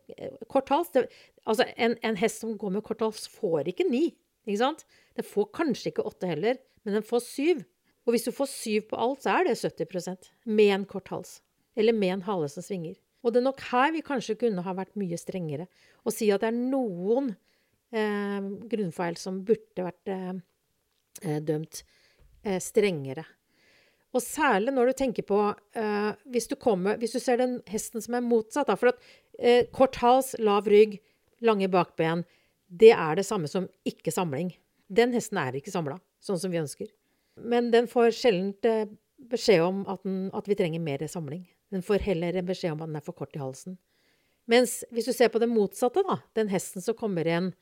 kort hals det, Altså, en, en, hest som går med kort hals, får ikke ni. Ikke sant? Den får kanskje ikke åtte heller, men den får syv. Og hvis du får syv på alt, så er det 70% med en kort hals eller med en hale som svinger. Og det er nok her vi kanskje kunne ha vært mye strengere. Og si at det er noen eh, grunnfeil som burde vært eh, eh, dømt eh, strengere. Og særlig når du tenker på eh, hvis, du kommer, hvis, du ser den hesten som er motsatt. Da, for at eh, kort hals, lav rygg, lange bakben, det er det samme som ikke samling. Den hesten er ikke samla, sånn som vi ønsker. Men den får sjelden eh, beskjed om at, den, at, vi trenger mer samling. Den får heller beskjed om at den er for kort i halsen. Mens hvis du ser på det motsatte, da, den hesten som kommer igjen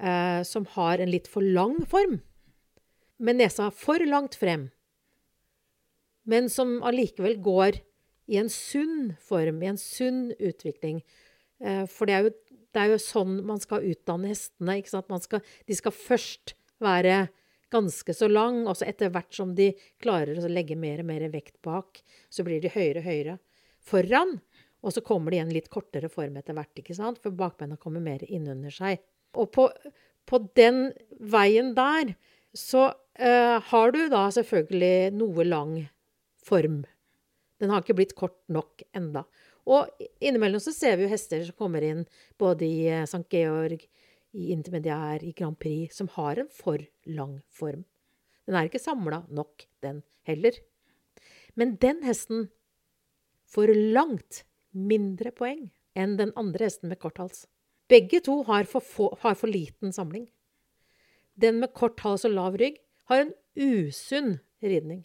eh, som har en litt for lang form, med nesa for langt frem, men som allikevel går i en sunn form, i en sunn utvikling. Eh, for det er, jo, det er jo sånn man skal utdanne hestene. Skal, de skal først være ganske så lang, og så etter hvert som de klarer å legge mer og mer vekt bak, så blir de høyere og høyere foran. Og så kommer de i en litt kortere form etter hvert, ikke sant? for bakbeina kommer mer innunder seg. Og på, på den veien der så uh, har du da selvfølgelig noe lang form. Den har ikke blitt kort nok enda. Og innimellom så ser vi jo hester som kommer inn både i uh, St. Georg, i intermediær, i Grand Prix, som har en for lang form. Den er ikke samla nok, den heller. Men den hesten får langt mindre poeng enn den andre hesten med kort hals. Begge to har for, få, har for liten samling. Den med kort hals og lav rygg har en usunn ridning.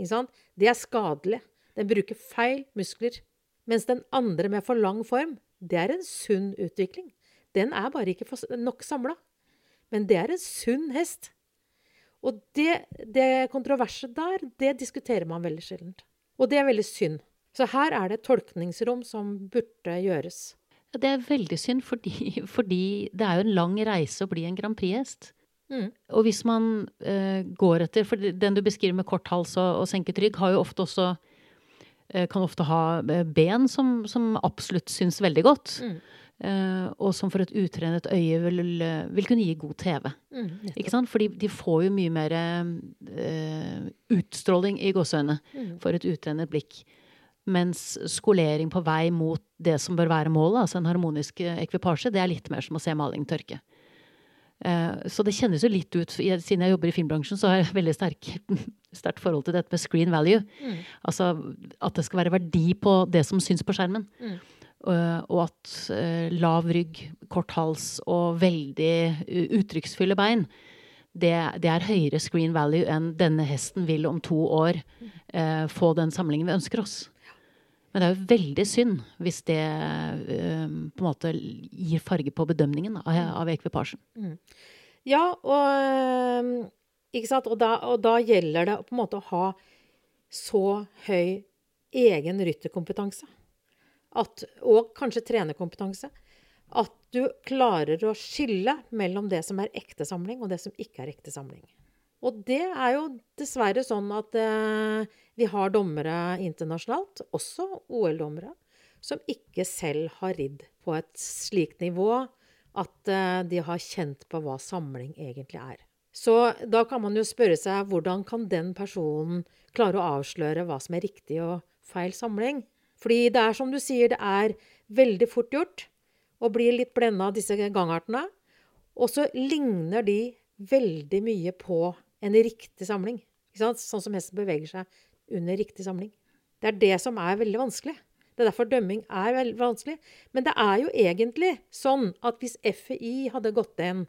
Det er skadelig. Den bruker feil muskler. Mens den andre med for lang form, det er en sunn utvikling. Den er bare ikke nok samla. Men det er en sunn hest. Og det, det kontroverset der, det diskuterer man veldig sjelden. Og det er veldig synd. Så her er det et tolkningsrom som burde gjøres. Det er veldig synd, fordi, fordi, det er jo en lang reise å bli en Grand Prix-hest. Mm. Og hvis man eh, går etter For den du beskriver med kort hals og, og senket rygg, har jo ofte også eh, Kan ofte ha eh, ben som, som absolutt syns veldig godt. Mm. Eh, og som for et utrenet øye vil, vil kunne gi god TV. Mm, ikke sant? Fordi de får jo mye mer utstråling i gåseøynene mm. for et utrenet blikk. Mens skolering på vei mot det som bør være målet, altså en harmonisk ekvipasje, det er litt mer som å se maling tørke. Eh, så det kjennes jo litt ut Siden jeg jobber i filmbransjen, så har jeg veldig sterk, sterkt forhold til dette med screen value. Mm. Altså at det skal være verdi på det som syns på skjermen. Mm. Uh, og at uh, lav rygg, kort hals og veldig uttrykksfulle bein det, det, er høyere screen value enn denne hesten vil om to år uh, få den samlingen vi ønsker oss. Men det er jo veldig synd hvis det um, på en måte gir farge på bedømningen av, av ekvipasjen. Mm. Ja, og? Og da, og da, gjelder det på en måte å ha så høy egen rytterkompetanse, at, og kanskje trenerkompetanse, at du klarer å skille mellom det som er ekte samling, og det som ikke er ekte samling. Og det er jo dessverre sånn at eh, vi har dommere internasjonalt, også OL-dommere, som ikke selv har ridd på et slikt nivå at eh, de har kjent på hva samling egentlig er. Så da kan man jo spørre seg hvordan kan den personen klare å avsløre hva som er riktig og feil samling? Fordi det er som du sier, det er veldig fort gjort å bli litt blenda av disse gangartene. Og så ligner de veldig mye på en riktig samling. Sånn som hesten beveger seg under riktig samling. Det er det som er veldig vanskelig. Det er derfor dømming er veldig vanskelig. Men det er jo egentlig sånn at hvis FI hadde gått inn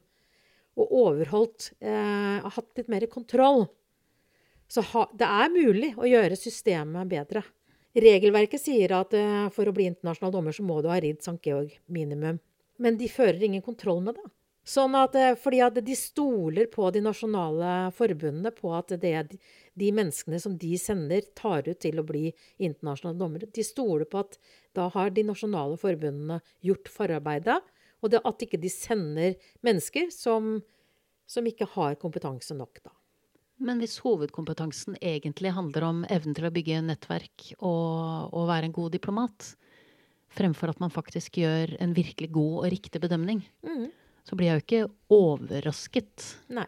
og overholdt eh, Hatt litt mer kontroll Så ha, det er mulig å gjøre systemet bedre. Regelverket sier at eh, for å bli internasjonal dommer, så må du ha ridd St. Georg minimum. Men de fører ingen kontroll med det. Sånn at, eh, fordi at de stoler på de nasjonale forbundene, på at det de menneskene som de sender, tar ut til å bli internasjonale dommere. De stoler på at da har de nasjonale forbundene gjort forarbeidet, og det, at ikke de sender mennesker som, som ikke har kompetanse nok, da. Men hvis hovedkompetansen egentlig handler om evnen til å bygge nettverk og, og være en god diplomat, fremfor at man faktisk gjør en virkelig god og riktig bedømning, mm så blir jeg jo ikke overrasket. Nei.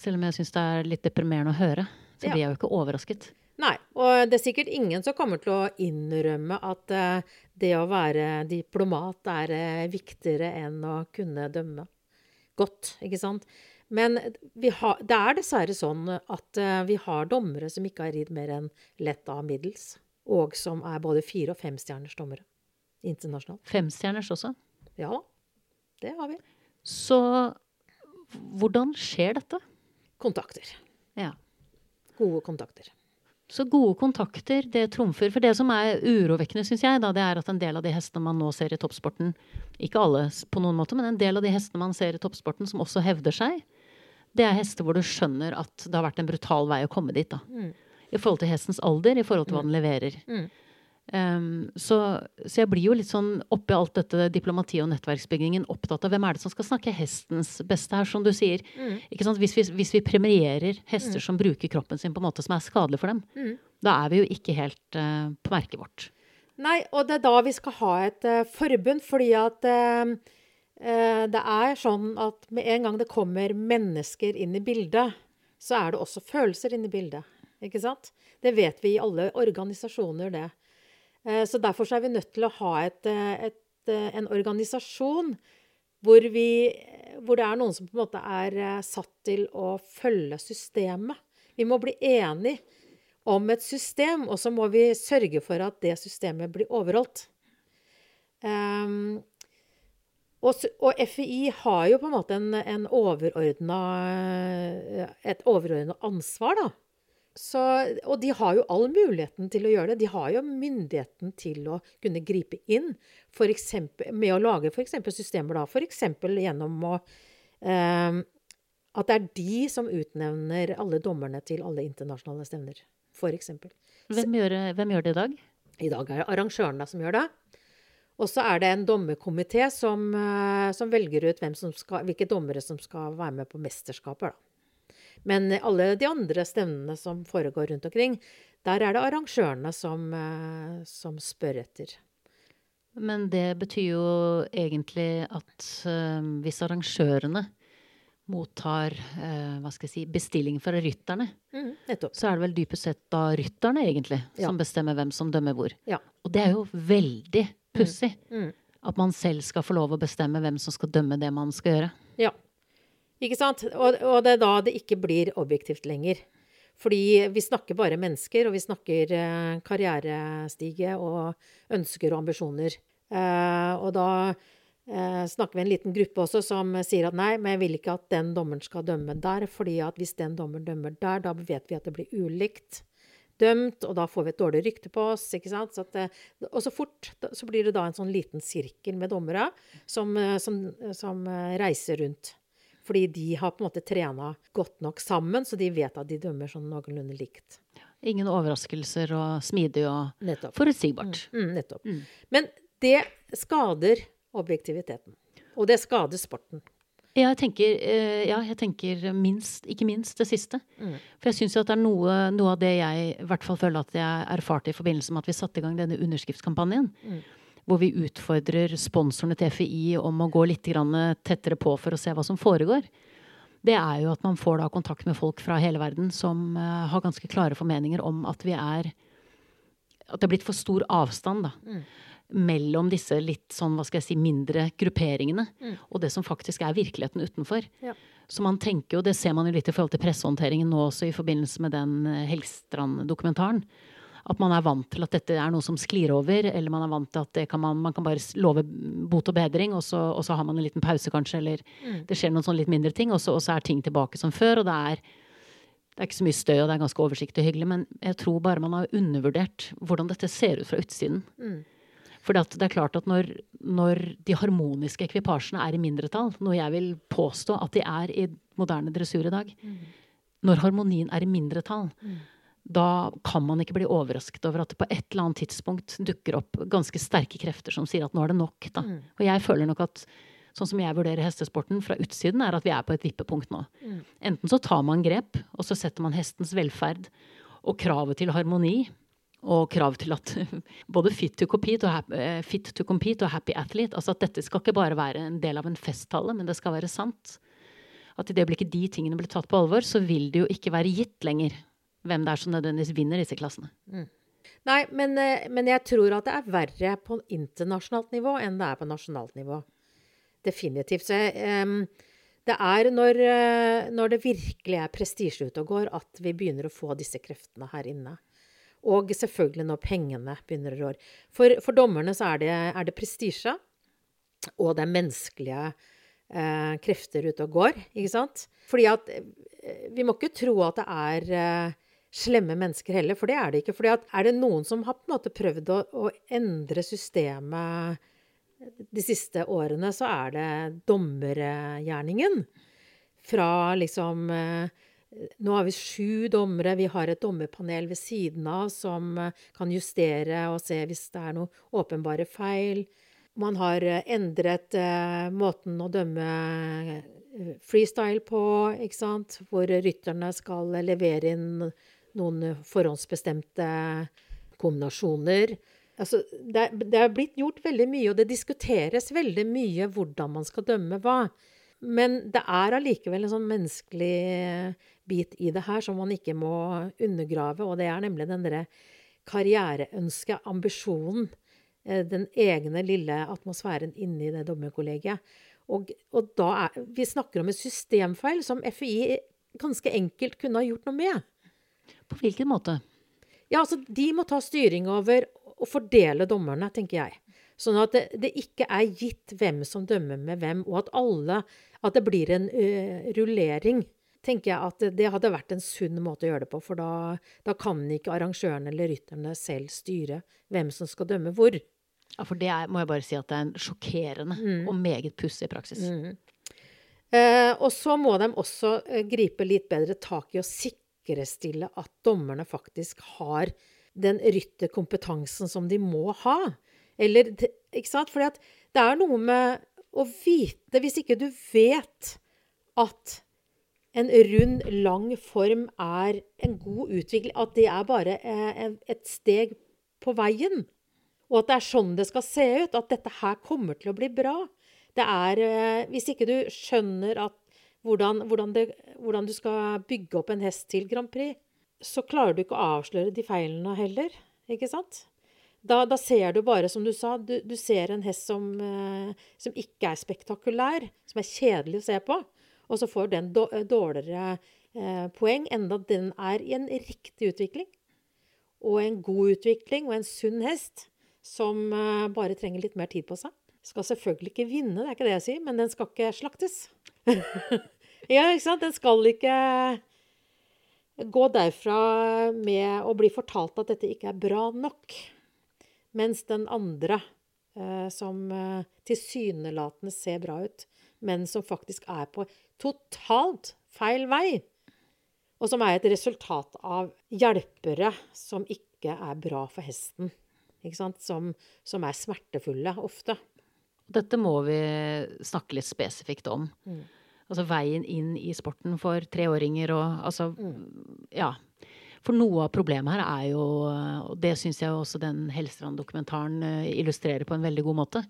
Selv om jeg syns det er litt deprimerende å høre, så ja. blir jeg jo ikke overrasket. Nei, og det er sikkert ingen som kommer til å innrømme at uh, det å være diplomat er uh, viktigere enn å kunne dømme godt, ikke sant? Men vi har, det er dessverre sånn at eh, vi har dommere som ikke har ridd mer enn lett av middels. Og som er både fire- og femstjerners dommere internasjonalt. Femstjerners også. Ja da, det har vi. Så hvordan skjer dette? Kontakter. Ja. Gode kontakter. Så gode kontakter, det trumfer. For det som er urovekkende, syns jeg, da, det er at en del av de hestene man nå ser i toppsporten, ikke alle på noen måte, men en del av de hestene man ser i toppsporten som også hevder seg, det er hester hvor du skjønner at det har vært en brutal vei å komme dit. da. Mm. I forhold til hestens alder, i forhold til hva den leverer. Mm. Um, så, så jeg blir jo litt sånn oppi alt dette diplomatiet og nettverksbyggingen opptatt av hvem er det som skal snakke hestens beste her, som du sier. Mm. Hvis, vi, hvis vi premierer hester som bruker kroppen sin på en måte som er skadelig for dem, Mm. da er vi jo ikke helt uh, på merket vårt. Nei, og det er da vi skal ha et uh, forbund, fordi at uh, det er sånn at med en gang det kommer mennesker inn i bildet, så er det også følelser inn i bildet. Ikke sant? Det vet vi i alle organisasjoner, det. Eh, så derfor så er vi nødt til å ha et, eh, et, eh, en organisasjon hvor, vi, hvor det er noen som på en måte er satt til å følge systemet. Vi må bli enige om et system, og så må vi sørge for at det systemet blir overholdt. Um, og, og FI har jo på en måte en, en overordna, et overordna ansvar, da. Så, og de har jo all muligheten til å gjøre det. De har jo myndigheten til å kunne gripe inn for eksempel, med å lage f.eks. systemer. da, F.eks. gjennom å eh, At det er de som utnevner alle dommerne til alle internasjonale stevner. F.eks. Hvem gjør, hvem gjør det i dag? I dag er det arrangørene som gjør det. Og så er det en dommerkomité som, eh, som velger ut skal, hvilke dommere som skal være med på mesterskapet. Da. Men alle de andre stevnene som foregår rundt omkring, der er det arrangørene som, eh, som spør etter. Men det betyr jo egentlig at eh, hvis arrangørene mottar eh, si, bestilling fra rytterne, Mm, så er det vel dypest sett da rytterne egentlig Ja. som bestemmer hvem som dømmer hvor. Ja. Og det er jo veldig pussig Mm. at man selv skal få lov å bestemme hvem som skal dømme det man skal gjøre. Ja. Ikke sant? Og, og det er da det ikke blir objektivt lenger. Fordi vi snakker bare mennesker, og vi snakker eh, karrierestige og ønsker og ambisjoner. Eh, og da eh, snakker vi en liten gruppe også som sier at nei, men jeg vil ikke at den dommeren skal dømme der, fordi at hvis den dommeren dømmer der, da vet vi at det blir ulikt dømt, og da får vi et dårlig rykte på oss. ikke sant? Så at, og så fort så blir det da en sånn liten sirkel med dommere som, som, som reiser rundt. Fordi de har på en måte trena godt nok sammen, så de vet at de dømmer sånn noenlunde likt. Ingen overraskelser og smidig og Nettopp. forutsigbart. Mm, nettopp. Mm. Men det skader objektiviteten. Og det skader sporten. Jeg tenker, eh, ja, jeg tenker minst, ikke minst det siste. Mm. For jeg syns jo at det er noe, noe av det jeg i hvert fall føler at jeg erfarte i forbindelse med at vi satte i gang denne underskriftskampanjen. Mm. Hvor vi utfordrer sponsorene til FI om å gå litt grann tettere på for å se hva som foregår. Det er jo at man får da kontakt med folk fra hele verden som eh, har ganske klare formeninger om at vi er At det er blitt for stor avstand, da Mm. mellom disse litt sånn, hva skal jeg si, mindre grupperingene Mm. og det som faktisk er virkeligheten utenfor. Ja. Så man tenker jo, det ser man jo litt i forhold til pressehåndteringen nå også i forbindelse med den eh, Helgstrand-dokumentaren. At man er vant til at dette er noe som sklir over, eller man er vant til at det kan man, man kan bare love bot og bedring, og så, og så har man en liten pause kanskje, eller Mm. det skjer noen sånn litt mindre ting, og så, og så er ting tilbake som før, og det er det er ikke så mye støy, og det er ganske oversiktlig og hyggelig, men jeg tror bare man har undervurdert hvordan dette ser ut fra utsiden. Mm. For det er klart at når, når de harmoniske ekvipasjene er i mindretall, noe jeg vil påstå at de er i moderne dressur i dag, Mm. når harmonien er i mindretall, Mm. Da kan man ikke bli overrasket over at det på et eller annet tidspunkt dukker opp ganske sterke krefter som sier at nå er det nok. Da. Mm. Og jeg føler nok at sånn som jeg vurderer hestesporten fra utsiden, er at vi er på et vippepunkt nå. Mm. Enten så tar man grep, og så setter man hestens velferd og kravet til harmoni og krav til at både fit to compete og, hap- eh, fit to compete og happy athlete Altså at dette skal ikke bare være en del av en festtale, men det skal være sant. At i det øyeblikket de tingene blir tatt på alvor, så vil det jo ikke være gitt lenger hvem det er som nødvendigvis vinner disse klassene. Nei, men, eh, men jeg tror at det er verre på internasjonalt nivå enn det er på nasjonalt nivå. Definitivt. Så em, det er når, eh, når det virkelig er prestisje ute og går, at vi begynner å få disse kreftene her inne. Og selvfølgelig når pengene begynner å rå. For, for dommerne så er det, det prestisje, og det er menneskelige eh, krefter ute og går, ikke sant? Fordi at eh, Vi må ikke tro at det er eh, slemme mennesker heller, for det er det ikke. At er det noen som har på en måte prøvd å, å endre systemet de siste årene, så er det dommergjerningen. Fra liksom eh, Nå har vi sju dommere, vi har et dommerpanel ved siden av som eh, kan justere og se hvis det er noen åpenbare feil. Man har eh, endret måten å dømme freestyle på, ikke sant? Hvor rytterne skal levere inn noen forhåndsbestemte kombinasjoner. Altså, det, det er blitt gjort veldig mye, og det diskuteres veldig mye hvordan man skal dømme hva. Men det er allikevel en sånn menneskelig bit i det her som man ikke må undergrave, og det er nemlig den derre karriereønsket, ambisjonen, den egne lille atmosfæren inni det dommerkollegiet. Og, og da er Vi snakker om en systemfeil som FI ganske enkelt kunne ha gjort noe med. På hvilken måte? Ja, altså, De må ta styring over å fordele dommerne, tenker jeg. Sånn at det, det, ikke er gitt hvem som dømmer med hvem, og at alle At det blir en uh, rullering. Tenker jeg at det, hadde vært en sunn måte å gjøre det på, for da, da kan ikke arrangørene eller rytterne selv styre hvem som skal dømme hvor. Ja, for det er, må jeg bare si at det er en sjokkerende mm. og meget pussig praksis. Mm. Eh, og så må de også eh, gripe litt bedre tak i å sikkerstille at dommerne faktisk har den rytterkompetansen som de må ha. Eller Ikke sant? Fordi det er noe med å vite Hvis ikke du vet at en rund, lang form er en god utvikling, at det er bare eh, et steg på veien, og at det er sånn det skal se ut, at dette her kommer til å bli bra Det er eh, Hvis ikke du skjønner at hvordan, hvordan, det, hvordan du skal bygge opp en hest til Grand Prix, så klarer du ikke å avsløre de feilene heller, ikke sant? Da, da, ser du bare, som du sa, du, du ser en hest som, eh, som, ikke er spektakulær, som er kjedelig å se på, og så får den dårligere eh, poeng, enda den er i en riktig utvikling. Og en god utvikling, og en sunn hest som eh, bare trenger litt mer tid på seg. Skal selvfølgelig ikke vinne, det er ikke det jeg sier, men den skal ikke slaktes. ja, ikke sant? Den skal ikke gå derfra med å bli fortalt at dette ikke er bra nok. Mens den andre, eh, som eh, tilsynelatende ser bra ut, men som faktisk er på totalt feil vei, og som er et resultat av hjelpere som ikke er bra for hesten. Som, som, er smertefulle ofte. Dette må vi snakke litt spesifikt om. Mm. Altså veien inn i sporten for treåringer og altså mm. Ja. For noe av problemet her er jo, og det syns jeg også den Hellstrand-dokumentaren eh, illustrerer på en veldig god måte,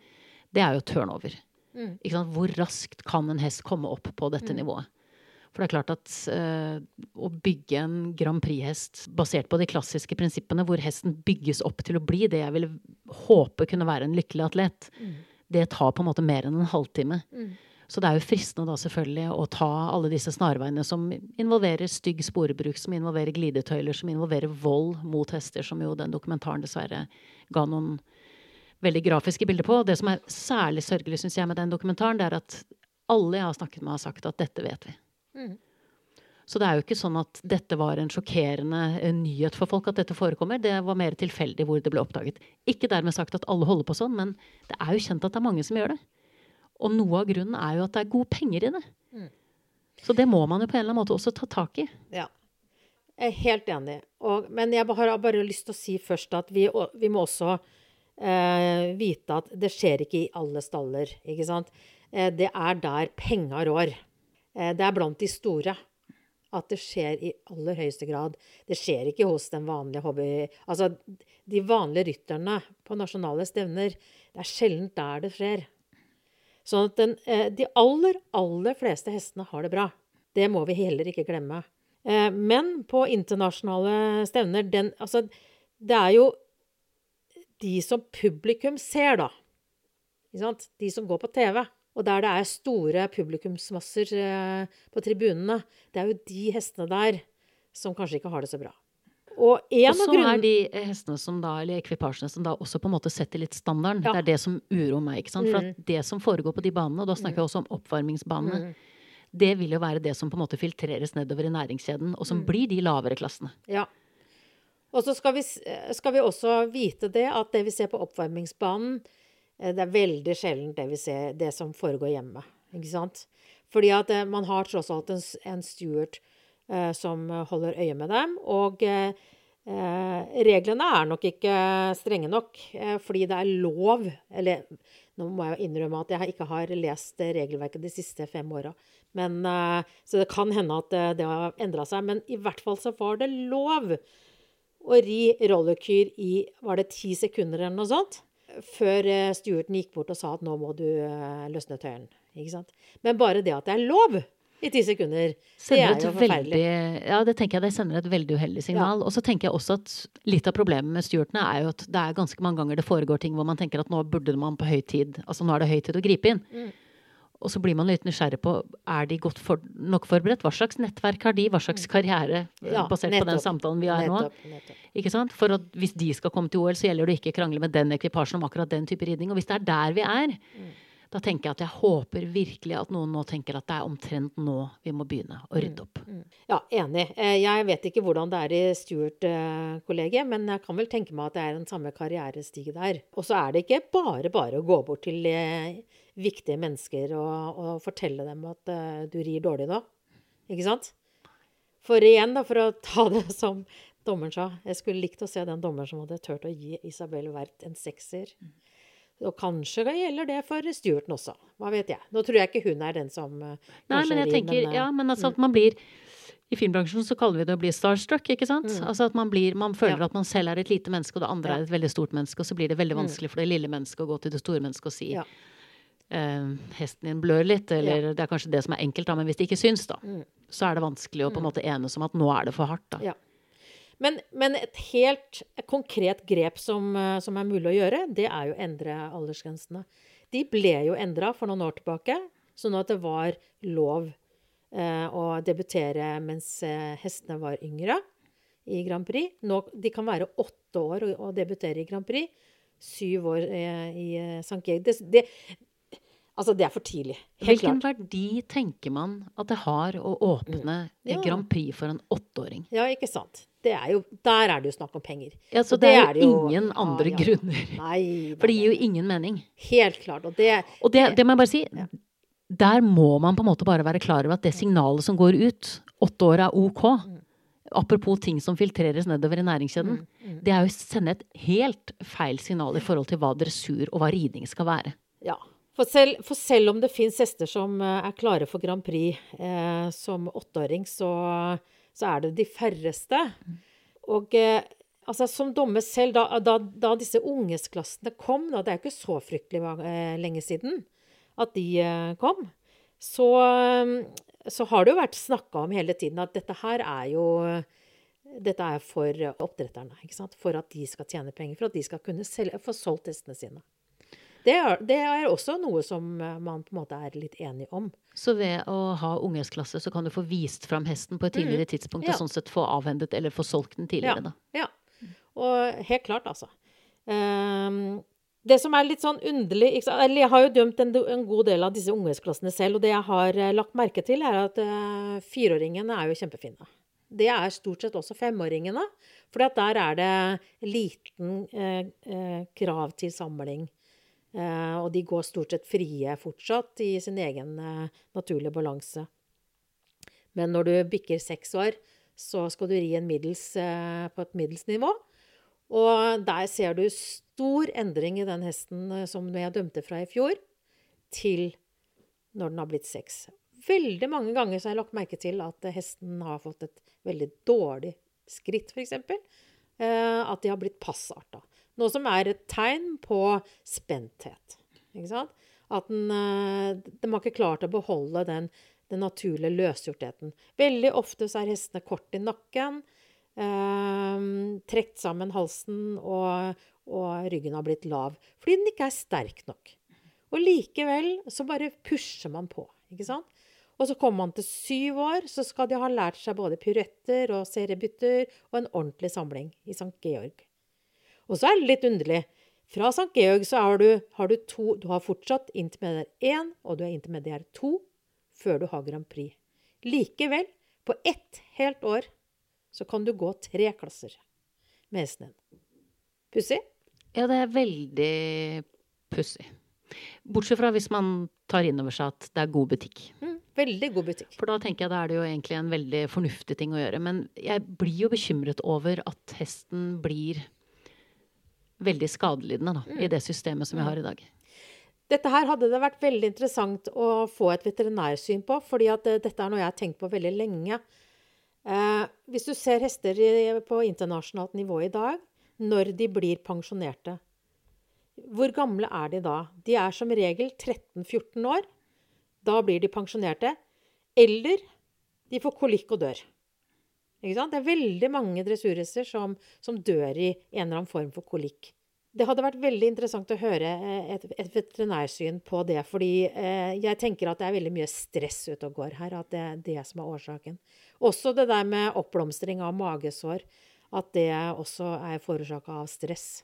det er jo turnover. Mm. Hvor raskt kan en hest komme opp på dette mm. nivået? For det er klart at uh, å bygge en Grand Prix-hest basert på de klassiske prinsippene, hvor hesten bygges opp til å bli det jeg ville håpe kunne være en lykkelig atlet, mm. det tar på en måte mer enn en halvtime. Mm. Så det er jo fristende da selvfølgelig å ta alle disse snarveiene som involverer stygg sporebruk, som involverer glidetøyler, som involverer vold mot hester, som jo den dokumentaren dessverre ga noen veldig grafiske bilder på. Det som er særlig sørgelig, synes jeg, med den dokumentaren, det er at alle jeg har snakket med, har sagt at dette vet vi. Mm. Så det er jo ikke sånn at dette var en sjokkerende nyhet for folk at dette forekommer. Det var mer tilfeldig hvor det ble oppdaget. Ikke dermed sagt at alle holder på sånn, men det er jo kjent at det er mange som gjør det. Og noe av grunnen er jo at det er gode penger i det. Mm. Så det må man jo på en eller annen måte også ta tak i. Ja. Jeg er helt enig. Og, men jeg har bare lyst til å si først at vi, vi må også eh, vite at det skjer ikke i alle staller. ikke sant? Eh, det er der penga rår. Eh, det er blant de store at det skjer i aller høyeste grad. Det skjer ikke hos den vanlige hobby... Altså, de vanlige rytterne på nasjonale stevner. Det er sjelden der det skjer. Sånn at den, eh, de aller, aller fleste hestene har det bra. Det må vi heller ikke glemme. Eh, men på internasjonale stevner den, altså, Det er jo de som publikum ser, da. De som går på TV Og der det er store publikumsmasser eh, på tribunene, det er jo de hestene der som kanskje ikke har det så bra. Og en så er de eh, hestene som da, eller ekvipasjene som da også på en måte setter litt standarden. Ja. Det er det som uroer meg. ikke sant? For mm. det som foregår på de banene, og da snakker mm. jeg også om oppvarmingsbanene, mm. det vil jo være det som på en måte filtreres nedover i næringskjeden, og som mm. blir de lavere klassene. Ja. Og så skal vi, skal vi også vite det at det vi ser på oppvarmingsbanen, eh, det er veldig sjelden det vi ser, det som foregår hjemme. Ikke sant? Fordi at eh, man har tross alt en, en eh, som holder øye med dem. Og eh, eh, reglene er nok ikke strenge nok, eh, fordi det er lov Eller nå må jeg innrømme at jeg ikke har lest regelverket de siste fem åra. Så det kan hende at det har endra seg. Men i hvert fall så var det lov å ri rollerkyr i var det ti sekunder eller noe sånt. Før Stuarten gikk bort og sa at nå må du løsne sant? Men bare det at det er lov i ti sekunder, det er jo forferdelig. Veldig, ja, det tenker jeg det sender et veldig uheldig signal. Ja. Og så tenker jeg også at litt av problemet med Stuartene er jo at det er ganske mange ganger det foregår ting hvor man tenker at nå burde man på høy tid, altså nå er det høy tid å gripe inn. Mm. Og så blir man litt nysgjerrig på er de godt for, nok forberedt. Hva slags nettverk har de? Hva slags mm. karriere, eh, ja, basert nettopp, på den samtalen vi har nå? Nettopp. Ikke sant? For at hvis de skal komme til OL, så gjelder det ikke å krangle med den ekvipasjen om akkurat den type ridning. Og hvis det er der vi er, mm. Da tenker jeg at jeg håper virkelig at noen nå tenker at det er omtrent nå vi må begynne å rydde opp. Mm. mm. Ja, enig. Eh, jeg vet ikke hvordan det er i Stuart-kollegiet, men jeg kan vel tenke meg at det er den samme karrierestige der. Og så er det ikke bare bare å gå bort til eh, viktige mennesker og, og fortelle dem at uh, du rir dårlig nå. Ikke sant? For igjen, da, for å ta det som dommeren sa Jeg skulle likt å se den dommeren som hadde turt å gi Isabel Werth en sekser. Og kanskje gjelder det for Stuarten også. Hva vet jeg. Nå tror jeg ikke hun er den som uh, Nei, men jeg tenker, men, uh, ja, men altså at man blir i filmbransjen så kaller vi det å bli starstruck. ikke sant? Mm. Altså at man, blir, man føler ja. at man selv er et lite menneske, og det andre ja. er et veldig stort menneske. Og så blir det veldig mm. vanskelig for det lille mennesket å gå til det store mennesket og si ja eh, hesten din blør litt, eller det er kanskje det som er enkelt, da, men hvis det ikke syns, da, mm. så er det vanskelig å på en mm. måte enes om at nå er det for hardt. da. Men, men, et helt konkret grep som, eh, som, er mulig å gjøre, det er jo å endre aldersgrensene. De ble jo endra for noen år tilbake, sånn at det var lov eh, å debutere mens eh, hestene var yngre i Grand Prix. Nå, de kan være åtte år og, og debutere i Grand Prix. Syv år eh, i eh, St. Georg. Det, det, Altså, det er for tidlig. Helt Hvilken klart. verdi tenker man at det har å åpne mm. ja. Grand Prix for en åtteåring? Ja, ikke sant. Er jo, der er det jo snakk om penger. Ja, så det, det, er, jo ingen andre ja, ja. grunner. Nei, for det gir jo ingen mening. Helt klart. Og det, og det, det må jeg bare si. Der må man på en måte bare være klar over at det signalet som går ut, åtte år er OK. Mm. Apropos ting som filtreres nedover i næringskjeden. Mm, mm. Det er jo å sende et helt feil signal i forhold til hva dressur og hva ridning skal være. Ja, for selv, for selv, om det fins hester som eh, er klare for Grand Prix eh, som åtteåring, så, så, er det de færreste. Og eh, altså, som dommer selv, da, da, da disse ungesklassene kom, da, det er jo ikke så fryktelig eh, lenge siden at de eh, kom, så, så, har det jo vært snakka om hele tiden at dette her er jo dette er for oppdretterne, for at de skal tjene penger, for at de skal kunne selge, få solgt hestene sine. Det er, det er, også noe som eh, man på en måte er litt enig om. Så ved å ha ungesklasse så kan du få vist fram hesten på et tidligere mm. tidspunkt, ja. og sånn sett få avhendet eller få solgt den tidligere, ja. da? Ja. Og helt klart, altså. Um, det som er litt sånn underlig eller Jeg har jo dømt en, en god del av disse ungesklassene selv, og det jeg har uh, lagt merke til, er at uh, fireåringene er jo kjempefine. Det er stort sett også femåringene. For der er det liten uh, krav til samling. Eh, og de går stort sett frie fortsatt i sin egen eh, naturlige balanse. Men når du bikker seks år, så skal du ri middels, eh, på et middels nivå. Og der ser du stor endring i den hesten som jeg dømte fra i fjor, til når den har blitt seks. Veldig mange ganger har jeg lagt merke til at hesten har fått et veldig dårlig skritt, f.eks. At de har blitt passarta. Noe som er et tegn på spenthet. Ikke sant? At den, eh, de har ikke klart å beholde den, den naturlige løsgjortheten. Veldig ofte så er hestene kort i nakken, eh, trukket sammen halsen, og, og, ryggen har blitt lav. Fordi den ikke er sterk nok. Og likevel så bare pusher man på, ikke sant? Og så kommer man til syv år, så skal de ha lært seg både piruetter og seriebytter og en ordentlig samling i St. Georg. Og så er det litt underlig. Fra St. Georg så har du, har du to Du har fortsatt intermediær 1, og du er intermediær 2 før du har Grand Prix. Likevel, på ett helt år, så kan du gå tre klasser med hesten din. Pussig? Ja, det er veldig pussig. Bortsett fra hvis man tar inn over seg at det er god butikk. Mm, veldig god butikk. For da tenker jeg da er det jo egentlig en veldig fornuftig ting å gjøre. Men jeg blir jo bekymret over at hesten blir veldig skadelidende da, i det systemet som vi har i dag. Dette her hadde det vært veldig interessant å få et veterinærsyn på, fordi at eh, dette er noe jeg har tenkt på veldig lenge. Eh, hvis du ser hester i, på internasjonalt nivå i dag, når de blir pensjonerte, hvor gamle er de da? De er som regel 13-14 år. Da blir de pensjonerte. Eller de får kolikk og dør. Det er veldig mange dressurhester som, som dør i en eller annen form for kolikk. Det hadde vært veldig interessant å høre eh, et, et veterinærsyn på det. Fordi eh, jeg tenker at det er veldig mye stress ute og går her. At det er det som er årsaken. Også det der med oppblomstring av magesår. At det også er forårsaka av stress.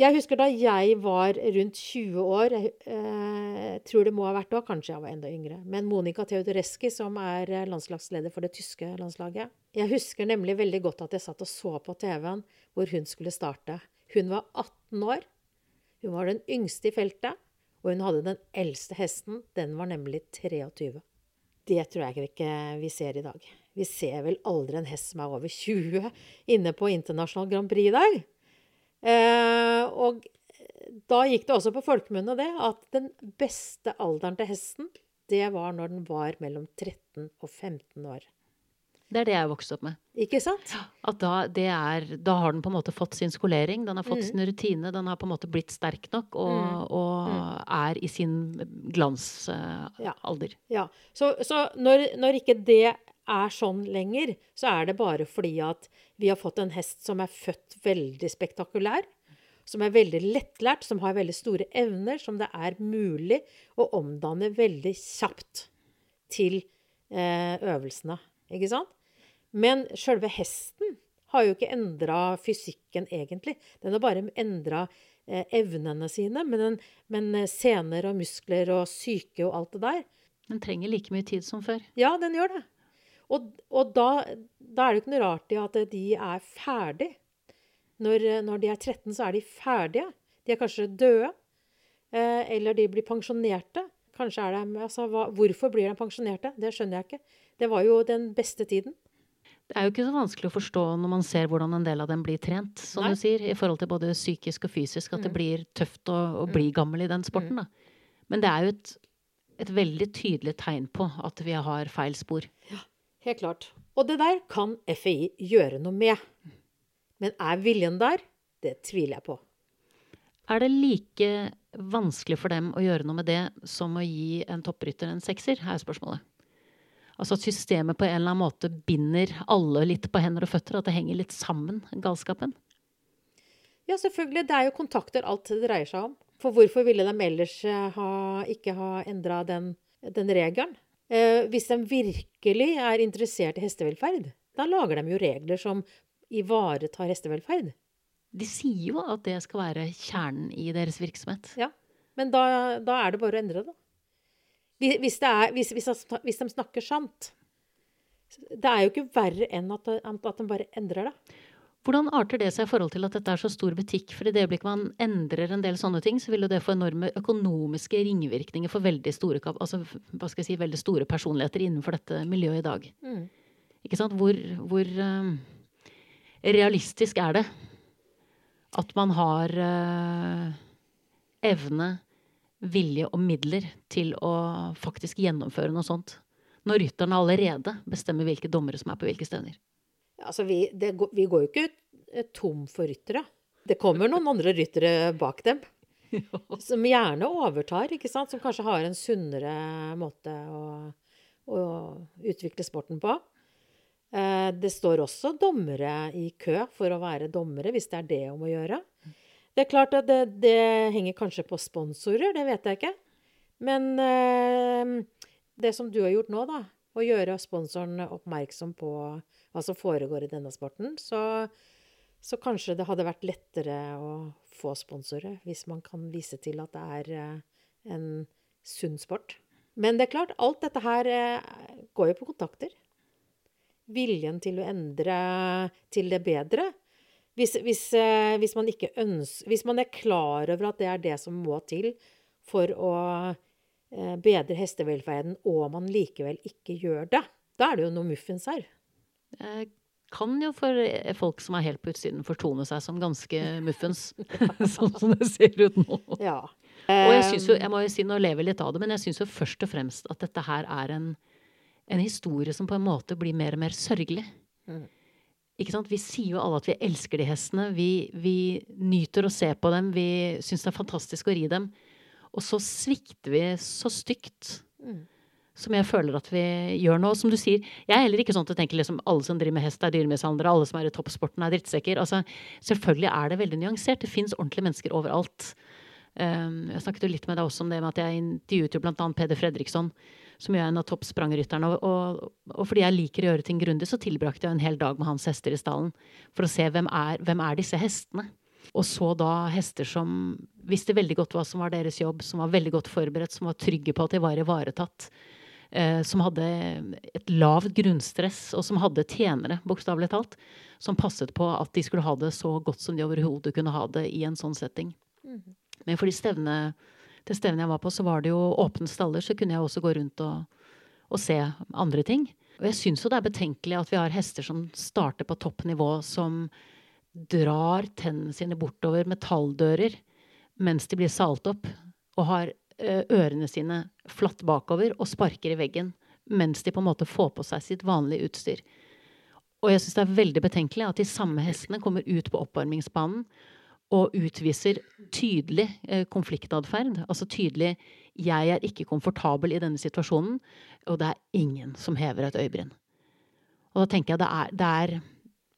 Jeg husker da jeg var rundt 20 år, jeg eh, tror det må ha vært da, kanskje jeg var enda yngre, men Monica Theodoreski, som er eh, landslagsleder for det tyske landslaget. Jeg husker nemlig veldig godt at jeg satt og så på TV-en hvor hun skulle starte. Hun var 18 år. Hun var den yngste i feltet, og hun hadde den eldste hesten. Den var nemlig 23. Det tror jeg ikke vi ser i dag. Vi ser vel aldri en hest som er over 20 inne på internasjonal Grand Prix i dag. Eh, og da gikk det også på folkemunne det at den beste alderen til hesten, det var når den var mellom 13 og 15 år. Det er det jeg vokste opp med. Ikke sant? At da, er, da har den på en måte fått sin skolering, den har fått mm. sin rutine, den har på en måte blitt sterk nok og, mm. og mm. er i sin glansalder. Uh, ja. ja. Så, så når, når, ikke det er sånn lenger, så er det bare fordi at vi har fått en hest som er født veldig spektakulær. Som er veldig lettlært, som har veldig store evner, som det er mulig å omdanne veldig kjapt til eh, øvelsene. Ikke sant? Men sjølve hesten har jo ikke endra fysikken, egentlig. Den har bare endra eh, evnene sine. Men, den, men, eh, sener og muskler og syke og alt det der Den trenger like mye tid som før. Ja, den gjør det. Og, og da, da, er det jo ikke noe rart i at de er ferdig. Når, når, de er 13, så er de ferdige. De er kanskje døde. Eh, eller de blir pensjonerte. Kanskje er de, altså, hva, hvorfor blir de pensjonerte? Det skjønner jeg ikke. Det var jo den beste tiden. Det er jo ikke så vanskelig å forstå når man ser hvordan en del av dem blir trent, som Nei. du sier, i forhold til både psykisk og fysisk, at mm. det blir tøft å, å mm. bli gammel i den sporten. Mm. Da. Men det er jo et, et, veldig tydelig tegn på at vi har feil spor. Ja, helt klart. Og det der kan FHI gjøre noe med. Men er viljen der? Det tviler jeg på. Er det like vanskelig for dem å gjøre noe med det som å gi en topprytter en sekser, er spørsmålet. Altså at systemet på en eller annen måte binder alle litt på hender og føtter? At det henger litt sammen, galskapen? Ja, selvfølgelig. Det er jo kontakter alt det dreier seg om. For hvorfor ville de ellers eh, ha, ikke ha endra den, den, regelen? Eh, hvis de virkelig er interessert i hestevelferd, da lager de jo regler som ivaretar hestevelferd. De sier jo at det skal være kjernen i deres virksomhet. Ja, men da, da er det bare å endre det. Hvis, er, hvis, hvis, hvis, de snakker sant. Det er jo ikke verre enn at, at de bare endrer det. Hvordan arter det seg i forhold til at dette er så stor butikk? For i det øyeblikket man endrer en del sånne ting, så vil jo det få enorme økonomiske ringvirkninger for veldig store, altså, hva skal jeg si, veldig store personligheter innenfor dette miljøet i dag. Mm. Ikke sant? Hvor, hvor uh, realistisk er det at man har uh, evne vilje og midler til å faktisk gjennomføre noe sånt. Når rytterne allerede bestemmer hvilke dommere som er på hvilke stevner. Altså, vi, det, vi går jo ikke tom for ryttere. Det kommer noen andre ryttere bak dem. Som gjerne overtar, ikke sant? Som kanskje har en sunnere måte å, å utvikle sporten på. Eh, det står også dommere i kø for å være dommere, hvis det er det om å gjøre. Det er klart at det, det, henger kanskje på sponsorer, det vet jeg ikke. Men eh, det som du har gjort nå, da, å gjøre sponsoren oppmerksom på hva som foregår i denne sporten, så, så kanskje det hadde vært lettere å få sponsorer hvis man kan vise til at det er eh, en sunn sport. Men det er klart, alt dette her eh, går jo på kontakter. Viljen til å endre til det bedre. Hvis, hvis, eh, hvis, man ønsker Hvis man er klar over at det er det som må til for å bedre hestevelferden, og man likevel ikke gjør det, da er det jo noe muffens her. Jeg kan jo for folk som er helt på utsiden, fortone seg som ganske muffens. sånn som det ser ut nå. Ja. Og jeg synes jo, jeg må jo si, nå lever litt av det, men jeg syns jo først og fremst at dette her er en, en, historie som på en måte blir mer og mer sørgelig. Mm. Ikke sant? Vi sier jo alle at vi elsker de hestene. Vi, vi nyter å se på dem. Vi syns det er fantastisk å ri dem. Og så svikter vi så stygt. Mm som jeg føler at vi gjør nå. Som du sier, jeg er heller ikke sånn at jeg tenker liksom alle som driver med hest er dyremishandlere, alle som er i toppsporten er drittsekker. Altså, selvfølgelig er det veldig nyansert. Det fins ordentlige mennesker overalt. Um, jeg snakket jo litt med deg også om det med at jeg intervjuet jo bl.a. Peder Fredriksson, som jo er en av toppsprangrytterne. Og, og, og, fordi jeg liker å gjøre ting grundig, så tilbrakte jeg en hel dag med hans hester i stallen for å se hvem er, hvem er disse hestene. Og så da hester som visste veldig godt hva som var deres jobb, som var veldig godt forberedt, som var trygge på at de var ivaretatt som hadde et lavt grunnstress, og som hadde tjenere, bokstavelig talt, som passet på at de skulle ha det så godt som de overhodet kunne ha det i en sånn setting. Mm. Men for de stevne, det stevnet jeg var på, så var det jo åpne staller, så kunne jeg også gå rundt og, og se andre ting. Og jeg syns jo det er betenkelig at vi har hester som starter på toppnivå, som drar tennene sine bortover metalldører mens de blir salt opp, og har Eh, ørene sine flatt bakover og sparker i veggen mens de på en måte får på seg sitt vanlige utstyr. Og jeg syns det er veldig betenkelig at de samme hestene kommer ut på oppvarmingsbanen og utviser tydelig konfliktadferd. konfliktatferd. Altså tydelig 'jeg er ikke komfortabel i denne situasjonen', og det er ingen som hever et øyebryn. Og da tenker jeg det er, det er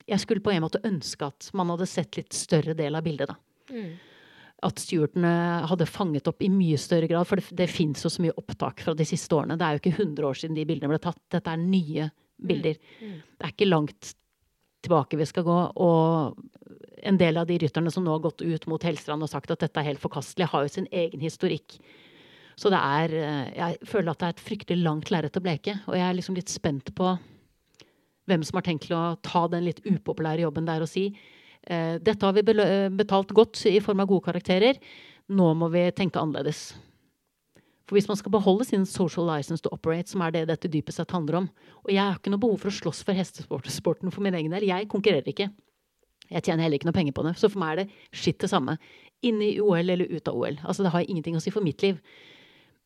Jeg skulle på en måte ønske at man hadde sett litt større del av bildet, da. Mm at stewardene hadde fanget opp i mye større grad. For det, det fins jo så mye opptak fra de siste årene. Det er jo ikke 100 år siden de bildene ble tatt. Dette er nye bilder. Mm. Mm. Det er ikke langt tilbake vi skal gå. Og en del av de rytterne som nå har gått ut mot Helstrand og sagt at dette er helt forkastelig, har jo sin egen historikk. Så det er eh, Jeg føler at det er et fryktelig langt lerret å bleke. Og jeg er liksom litt spent på hvem som har tenkt til å ta den litt upopulære jobben der og si dette har vi eh, betalt godt i form av gode karakterer. Nå må vi tenke annerledes. For hvis man skal beholde sin social license to operate, som er det dette dypest sett handler om Og jeg har ikke noe behov for å slåss for hestesporten for min egen del. Jeg konkurrerer ikke. Jeg tjener heller ikke noe penger på det. Så for meg er det skitt det samme. Inne i OL eller ut av OL. Altså Det har ingenting å si for mitt liv.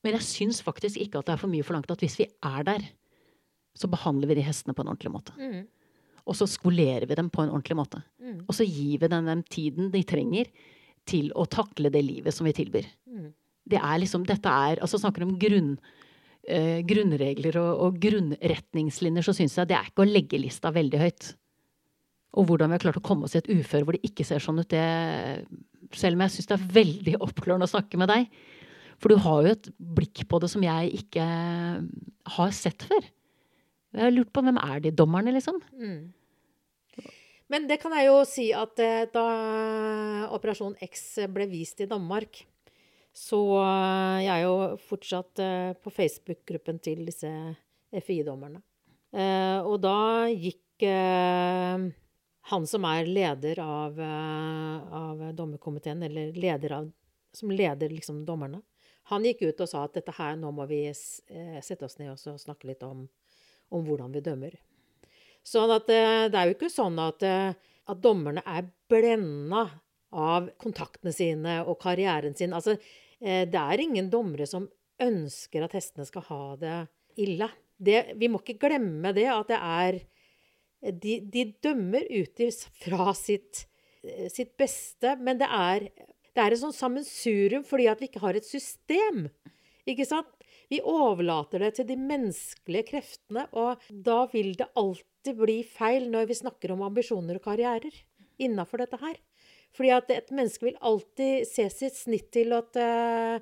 Men jeg syns faktisk ikke at det er for mye forlangt at hvis vi er der, så behandler vi de hestene på en ordentlig måte. Mm. Og så skolerer vi dem på en ordentlig måte. Og så gir vi dem den tiden de trenger til å takle det livet som vi tilbyr. Mm. Det er liksom, dette er, altså Snakker om grunn, eh, grunnregler og, og, grunnretningslinjer, så syns jeg det er ikke å legge lista veldig høyt. Og hvordan vi har klart å komme oss i et uføre hvor det ikke ser sånn ut, det Selv om jeg syns det er veldig oppklarende å snakke med deg. For du har jo et blikk på det som jeg ikke har sett før. Jeg har lurt på hvem er de dommerne, liksom? Mm. Men det kan jeg jo si at eh, da Operasjon X ble vist i Danmark, så eh, jeg er jo fortsatt eh, på Facebook-gruppen til disse FI-dommerne. Og da gikk han som er leder av, av dommerkomiteen, eller leder av, som leder liksom dommerne, han gikk ut og sa at dette her, nå må vi sette oss ned og snakke litt om om hvordan vi dømmer. Sånn at eh, det er jo ikke sånn at, eh, at dommerne er blenda av kontaktene sine og karrieren sin. Altså, eh, det er ingen dommere som ønsker at hestene skal ha det ille. Det, vi må ikke glemme det, at det er De, de dømmer ut fra sitt, sitt, beste, men det er, det er et sånt sammensurium fordi at vi ikke har et system. Ikke sant? Vi overlater det til de menneskelige kreftene, og da vil det alltid bli feil når vi snakker om ambisjoner og karrierer innafor dette her. Fordi at et menneske vil alltid se sitt snitt til at uh,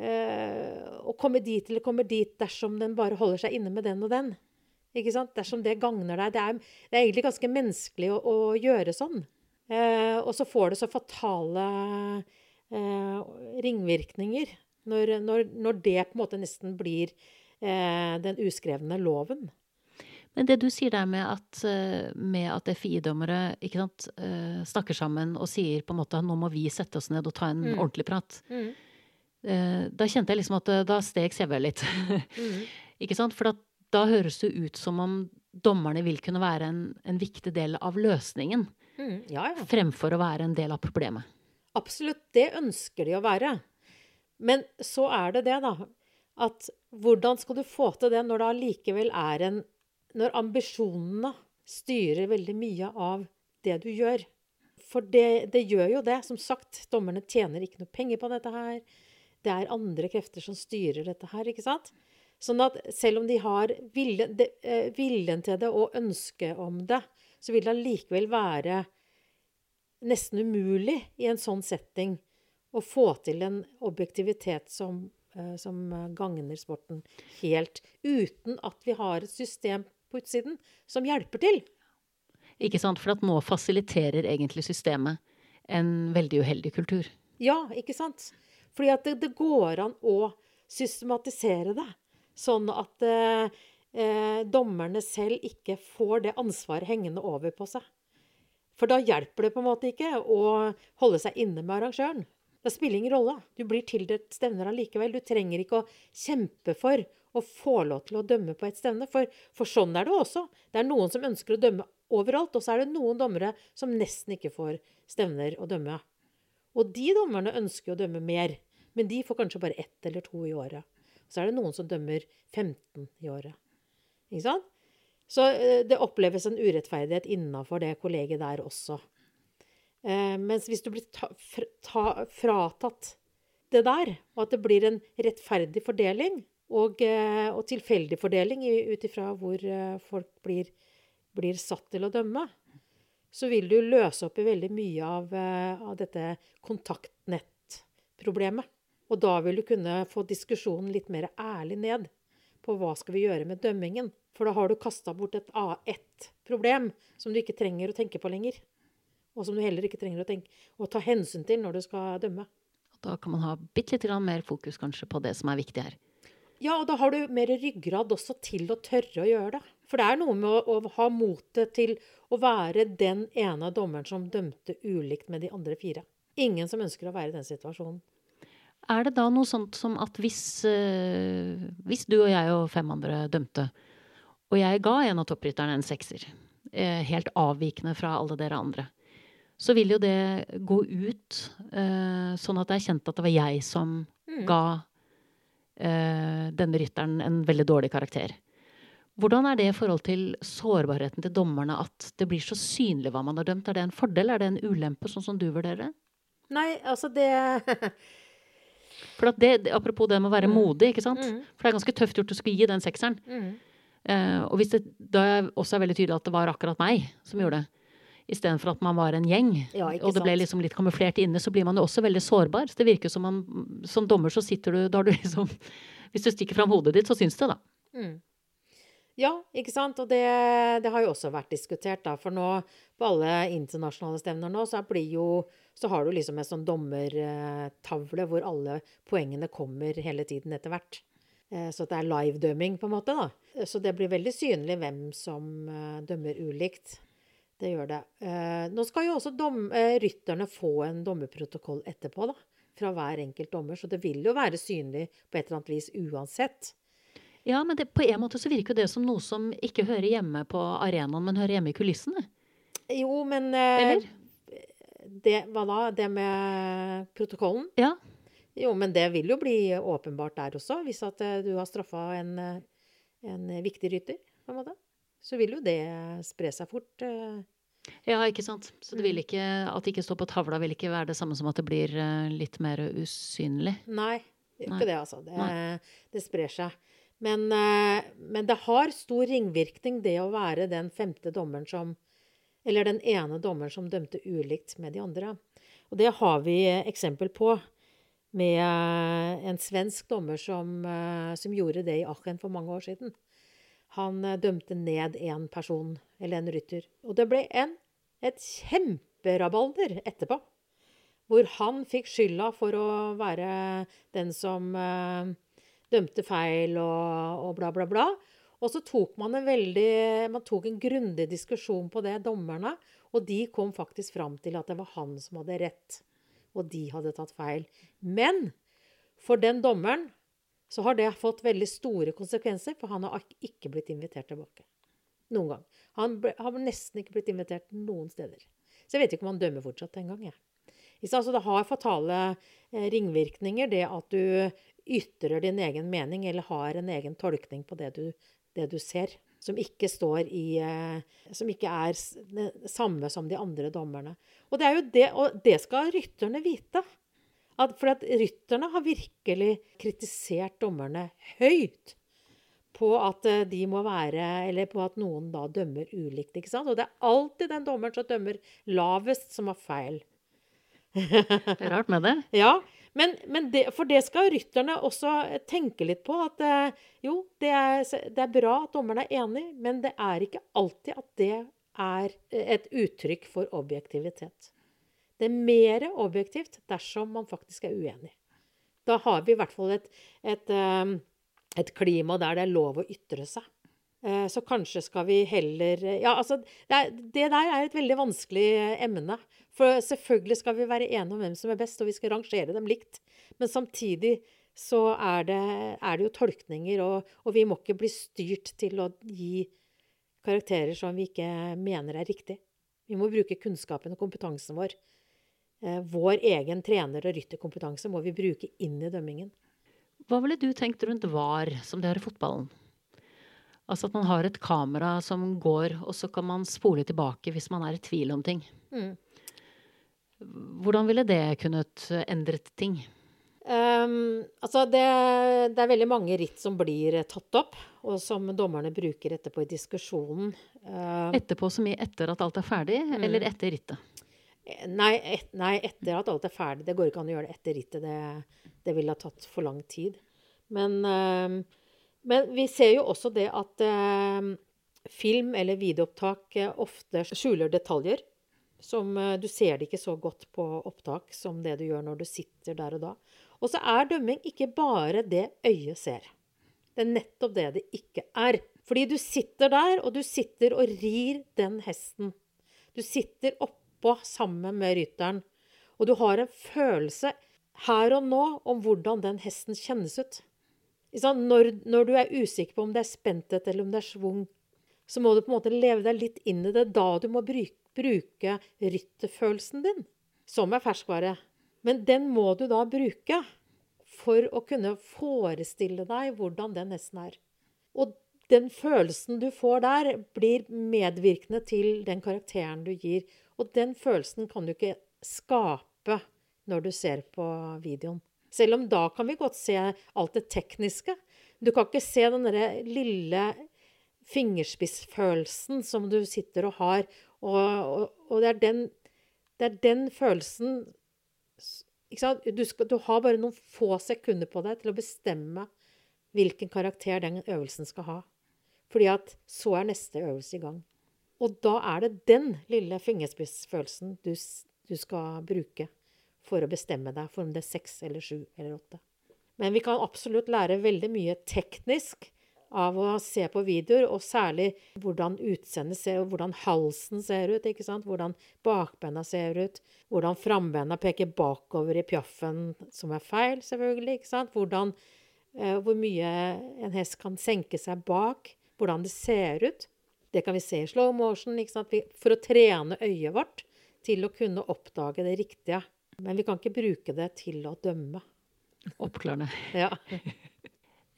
eh, å komme dit eller komme dit dersom den bare holder seg inne med den og den. Ikke sant? Dersom det gagner deg. Det er, det er egentlig ganske menneskelig å, å gjøre sånn. Eh, og så får det så fatale ringvirkninger når, når, når, det på en måte nesten blir eh, den uskrevne loven. Men det du sier der med at, eh, med at FI-dommere eh, snakker sammen og sier på en måte at nå må vi sette oss ned og ta en mm. ordentlig prat. Mm. Eh, da kjente jeg liksom at da steg CV litt. mm. Ikke sant? For da høres det ut som om dommerne vil kunne være en, en viktig del av løsningen. Mm. Ja, ja. Fremfor å være en del av problemet. Absolutt. Det ønsker de å være. Men så er det det, da. At hvordan skal du få til det når det allikevel er en når ambisjonene styrer veldig mye av det du gjør. For det, det, gjør jo det. Som sagt, dommerne tjener ikke noe penger på dette her. Det er andre krefter som styrer dette her, ikke sant? Sånn at selv om de har viljen, eh, til det og ønsket om det, så vil det allikevel være nesten umulig i en sånn setting å få til en objektivitet som, eh, som gagner sporten helt, uten at vi har et system på utsiden som hjelper til. Ikke sant, for at nå fasiliterer egentlig systemet en veldig uheldig kultur. Ja, ikke sant. Fordi at det, det går an å systematisere det, sånn at eh, eh, dommerne selv ikke får det ansvaret hengende over på seg. For da hjelper det på en måte ikke å holde seg inne med arrangøren. Det spiller ingen rolle. Du blir tildelt stevner allikevel. Du trenger ikke å kjempe for å få lov til å dømme på et stevne. For, for, sånn er det også. Det er noen som ønsker å dømme overalt, og så er det noen dommere som nesten ikke får stevner å dømme. Og de dommerne ønsker å dømme mer, men de får kanskje bare ett eller to i året. Så er det noen som dømmer 15 i året. Ikke sant? Så eh, det oppleves en urettferdighet innafor det kollegiet der også. Eh, mens hvis du blir ta, ta, fratatt det der, og at det blir en rettferdig fordeling, og, eh, og tilfeldig fordeling ut ifra hvor eh, folk blir, blir, satt til å dømme, så vil du løse opp i veldig mye av, eh, av dette kontaktnettproblemet. Og da vil du kunne få diskusjonen litt mer ærlig ned på hva skal vi gjøre med dømmingen. For da har du kasta bort et, A1-problem som du ikke trenger å tenke på lenger. Og som du heller ikke trenger å, tenke, å ta hensyn til når du skal dømme. Da kan man ha bitte litt mer fokus kanskje på det som er viktig her. Ja, og da har du mer ryggrad også til å tørre å gjøre det. For det er noe med å, å ha motet til å være den ene dommeren som dømte ulikt med de andre fire. Ingen som ønsker å være i den situasjonen. Er det da noe sånt som at hvis, øh, hvis du og jeg og fem andre dømte, og jeg ga en av topprytterne en sekser, øh, helt avvikende fra alle dere andre, så vil jo det gå ut øh, sånn at det er kjent at det var jeg som mm. ga eh, denne rytteren en veldig dårlig karakter. Hvordan er det i forhold til sårbarheten til dommerne at det blir så synlig hva man har dømt? Er det en fordel, er det en ulempe, sånn som du vurderer det? Nei, altså det For det, Apropos det med å være mm. modig, ikke sant? Mm. For det er ganske tøft gjort å skulle gi den sekseren. Mm. Eh, og hvis det da også er veldig tydelig at det var akkurat meg som gjorde det, istedenfor at man var en gjeng. Ja, og det ble liksom litt kamuflert inne, så blir man jo også veldig sårbar. Så det virker som man som dommer så sitter du Da har du liksom Hvis du stikker fram hodet ditt, så syns det, da. Mm. Ja, ikke sant. Og det, det, har jo også vært diskutert, da. For nå, på alle internasjonale stevner nå, så, blir jo, så har du liksom en sånn dommertavle hvor alle poengene kommer hele tiden etter hvert. Eh, så det er live-dømming, på en måte, da. Så det blir veldig synlig hvem som eh, dømmer ulikt. Det gjør det. Eh, nå skal jo også dom, eh, rytterne få en dommerprotokoll etterpå, da. Fra hver enkelt dommer. Så det vil jo være synlig på et eller annet vis uansett. Ja, men det, på en måte så virker det som noe som ikke hører hjemme på arenaen, men hører hjemme i kulissene. Jo, men eh, Eller? Det, hva da? Det med protokollen? Ja. Jo, men det vil jo bli åpenbart der også, hvis at eh, du har straffa en, en viktig rytter, på en måte så vil jo det spre seg fort. Eh. Ja, ikke sant. Så det vil mm. ikke, at det ikke står på tavla, vil ikke være det samme som at det blir eh, litt mer usynlig? Nei, det gjør ikke det, altså. Det, det sprer seg. Men, eh, men, det har stor ringvirkning, det å være den femte dommeren som Eller den ene dommeren som dømte ulikt med de andre. Og det har vi eksempel på. med eh, en svensk dommer som, eh, som gjorde det i Aachen for mange år siden. Han eh, dømte ned en person, eller en rytter. Og det ble en, et kjemperabalder etterpå. Hvor han fikk skylda for å være den som uh, dømte feil og, og, bla, bla, bla. Og så tok man en veldig Man tok en grundig diskusjon på det, dommerne. Og de kom faktisk fram til at det var han som hadde rett. Og de hadde tatt feil. Men for den dommeren så har det fått veldig store konsekvenser, for han har ikke blitt invitert tilbake. Noen gang. Han ble, har nesten ikke blitt invitert noen steder. Så jeg vet ikke om han dømmer fortsatt engang. Ja. Altså, det har fatale eh, ringvirkninger, det at du ytrer din egen mening eller har en egen tolkning på det du, det du ser. Som ikke i eh, Som ikke er det samme som de andre dommerne. Og det, det, og det skal rytterne vite. At, for at rytterne har virkelig kritisert dommerne høyt på at eh, de må være Eller på at noen da dømmer ulikt. ikke sant? Og det er alltid den dommeren som dømmer lavest, som har feil. det er rart med det. Ja. Men, men det, for det skal rytterne også tenke litt på. At eh, jo, det er, det er bra at dommerne er enig, men det er ikke alltid at det er et uttrykk for objektivitet. Det er mer objektivt dersom man faktisk er uenig. Da har vi i hvert fall et, et, eh, et klima der det er lov å ytre seg. Eh, så kanskje skal vi heller Ja, altså det, er, der er et veldig vanskelig emne. For selvfølgelig skal vi være enige om hvem som er best, og vi skal rangere dem likt. Men samtidig så er det, er det jo tolkninger, og, og, vi må ikke bli styrt til å gi karakterer som vi ikke mener er riktig. Vi må bruke kunnskapen og kompetansen vår Eh, vår egen trener- og rytterkompetanse må vi bruke inn i dømmingen. Hva ville du tenkt rundt VAR, som det er i fotballen? Altså at man har et kamera som går, og så kan man spole tilbake hvis man er i tvil om ting. Mm. Hvordan ville det kunnet endret ting? Um, altså det, det, er veldig mange ritt som blir tatt opp, og som dommerne bruker etterpå i diskusjonen. Uh, etterpå så mye etter at alt er ferdig, mm. eller etter rittet? Nei, et, nei, etter at alt er ferdig. Det går ikke an å gjøre det etter rittet. Det, det ville ha tatt for lang tid. Men, øh, men, vi ser jo også det at øh, film eller videoopptak øh, ofte skjuler detaljer. Som Du ser det ikke så godt på opptak som det du gjør når du sitter der og da. Og så er dømming ikke bare det øyet ser. Det er nettopp det det ikke er. Fordi du sitter der, og du sitter og rir den hesten. Du sitter oppe oppå sammen med rytteren. Og du har en følelse her og nå om hvordan den hesten kjennes ut. Når, når, du er usikker på om det er spenthet eller om det er svung, så må du på en måte leve deg litt inn i det. Da du må bruke, bruke rytterfølelsen din, som er ferskvare. Men den må du da bruke for å kunne forestille deg hvordan den hesten er. Og den følelsen du får der, blir medvirkende til den karakteren du gir. Og den følelsen kan du ikke skape når du ser på videoen. Selv om da kan vi godt se alt det tekniske. Du kan ikke se den derre lille fingerspissfølelsen som du sitter og har. Og, og, og det, er den, det, er den, følelsen du, skal, du har bare noen få sekunder på deg til å bestemme hvilken karakter den øvelsen skal ha. Fordi at så er neste øvelse i gang. Og da er det den lille fingerspissfølelsen du, du skal bruke for å bestemme deg for om det er seks eller sju eller åtte. Men vi kan absolutt lære veldig mye teknisk av å se på videoer, og særlig hvordan utseendet ser ut, hvordan halsen ser ut, hvordan bakbena ser ut, hvordan frambena peker bakover i pjaffen, som er feil, selvfølgelig? Hvordan, eh, hvor mye en hest kan senke seg bak, hvordan det ser ut. Det kan vi se i slow motion for å trene øyet vårt til å kunne oppdage det riktige. Men vi kan ikke bruke det til å dømme. Oppklarende. Ja.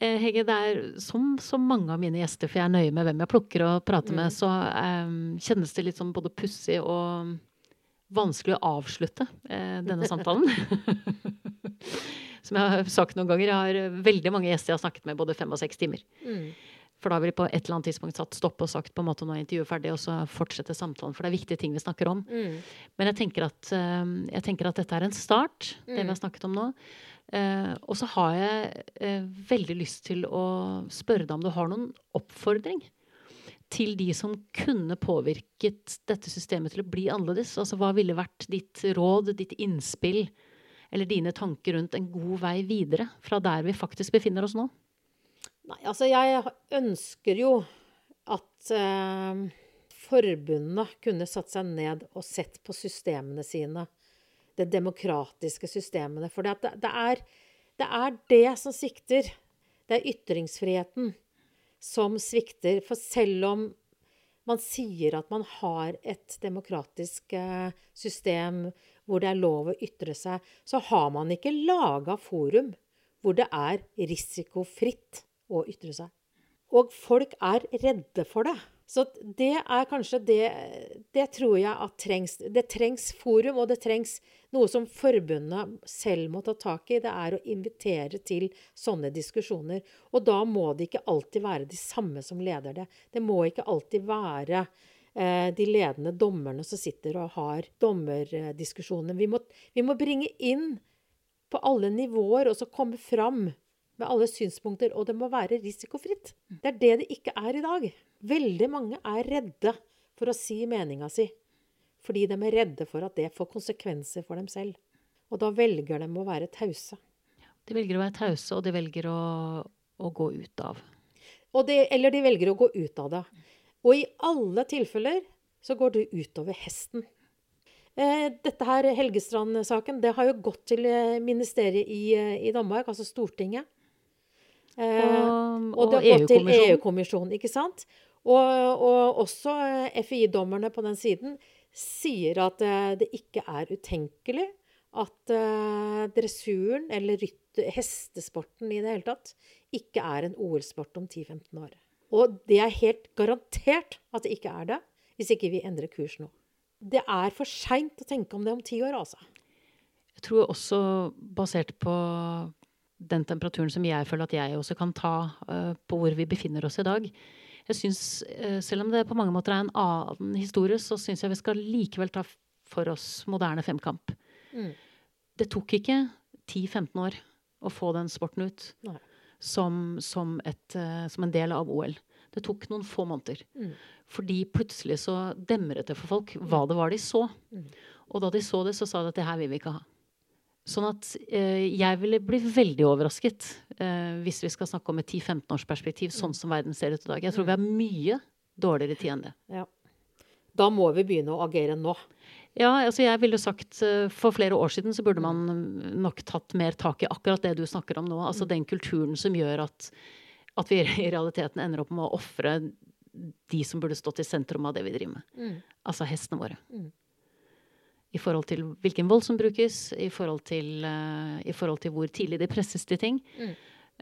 Eh, Hege, det er som så mange av mine gjester, for jeg er nøye med hvem jeg plukker og prater mm. med, så um, kjennes det litt sånn både pussig og vanskelig å avslutte uh, denne samtalen. Som jeg har sagt noen ganger, jeg har veldig mange gjester jeg har snakket med både fem og seks timer. Mm. For da har vi på et eller annet tidspunkt satt stopp og sagt på en måte nå er intervjuet ferdig, og så fortsetter samtalen. For det er viktige ting vi snakker om. Mm. Men jeg tenker, at, eh, jeg tenker, at, dette er en start, det vi har mm. snakket om nå. Eh, og så har jeg eh, veldig lyst til å spørre deg om du har noen oppfordring til de som kunne påvirket dette systemet til å bli annerledes? Altså hva ville vært ditt råd, ditt innspill, eller dine tanker rundt en god vei videre fra der vi faktisk befinner oss nå? Nei, altså jeg ønsker jo at eh, forbundene kunne satt seg ned og sett på systemene sine. Det demokratiske systemene. For det, det, det er det som svikter. Det er ytringsfriheten som svikter. For selv om man sier at man har et demokratisk eh, system hvor det er lov å ytre seg, så har man ikke laga forum hvor det er risikofritt å ytre seg. Og folk er redde for det. Så det er kanskje det Det tror jeg at trengs. Det trengs forum, og det trengs noe som forbundet selv må ta tak i. Det er å invitere til sånne diskusjoner. Og da må det ikke alltid være de samme som leder det. Det må ikke alltid være eh, de ledende dommerne som sitter og har dommerdiskusjoner. Vi må, vi må bringe inn på alle nivåer og så komme fram med alle synspunkter. Og det må være risikofritt. Det er det det ikke er i dag. Veldig mange er redde for å si meninga si. Fordi de er redde for at det får konsekvenser for dem selv. Og da velger de å være tause. De velger å være tause, og de velger å, å gå ut av. Det, eller de velger å gå ut av det. Og i alle tilfeller så går det utover hesten. Eh, dette her, Helgestrand-saken, det har jo gått til eh, ministeriet i, eh, i Danmark, altså Stortinget. Eh, og, og, det har gått til EU-kommisjonen, ikke sant? Og, og også eh, FI-dommerne på den siden sier at eh, det ikke er utenkelig at uh, dressuren, eller rytte, hestesporten i det hele tatt, ikke er en OL-sport om 10-15 år. Og det er helt garantert at det ikke er det, hvis ikke vi endrer kurs nå. Det er for seint å tenke om det om ti år, altså. Jeg tror også, basert på den temperaturen som jeg føler at jeg også kan ta uh, på hvor vi befinner oss i dag, jeg synes, eh, Selv om det på mange måter er en annen historie, så syns jeg vi skal likevel ta for oss moderne femkamp. Mm. Det tok ikke 10-15 år å få den sporten ut som, som, et, eh, som, en del av OL. Det tok noen få måneder. Mm. Fordi plutselig så demret det for folk hva det var de så. Mm. Og da de så det, så sa de at det her vil vi ikke ha. Sånn at eh, jeg ville bli veldig overrasket eh, hvis vi skal snakke om et 10-15 års perspektiv, sånn som verden ser ut i dag. Jeg tror vi har mye dårligere tid enn det. Ja. Da må vi begynne å agere nå. Ja, altså jeg ville sagt uh, For flere år siden så burde man nok tatt mer tak i akkurat det du snakker om nå. Altså den kulturen som gjør at, at vi i realiteten ender opp med å ofre de som burde stått i sentrum av det vi driver med. Mm. Altså hestene våre. Mm i forhold til hvilken vold som brukes, i forhold til, uh, i forhold til hvor tidlig de presses til ting. Mm.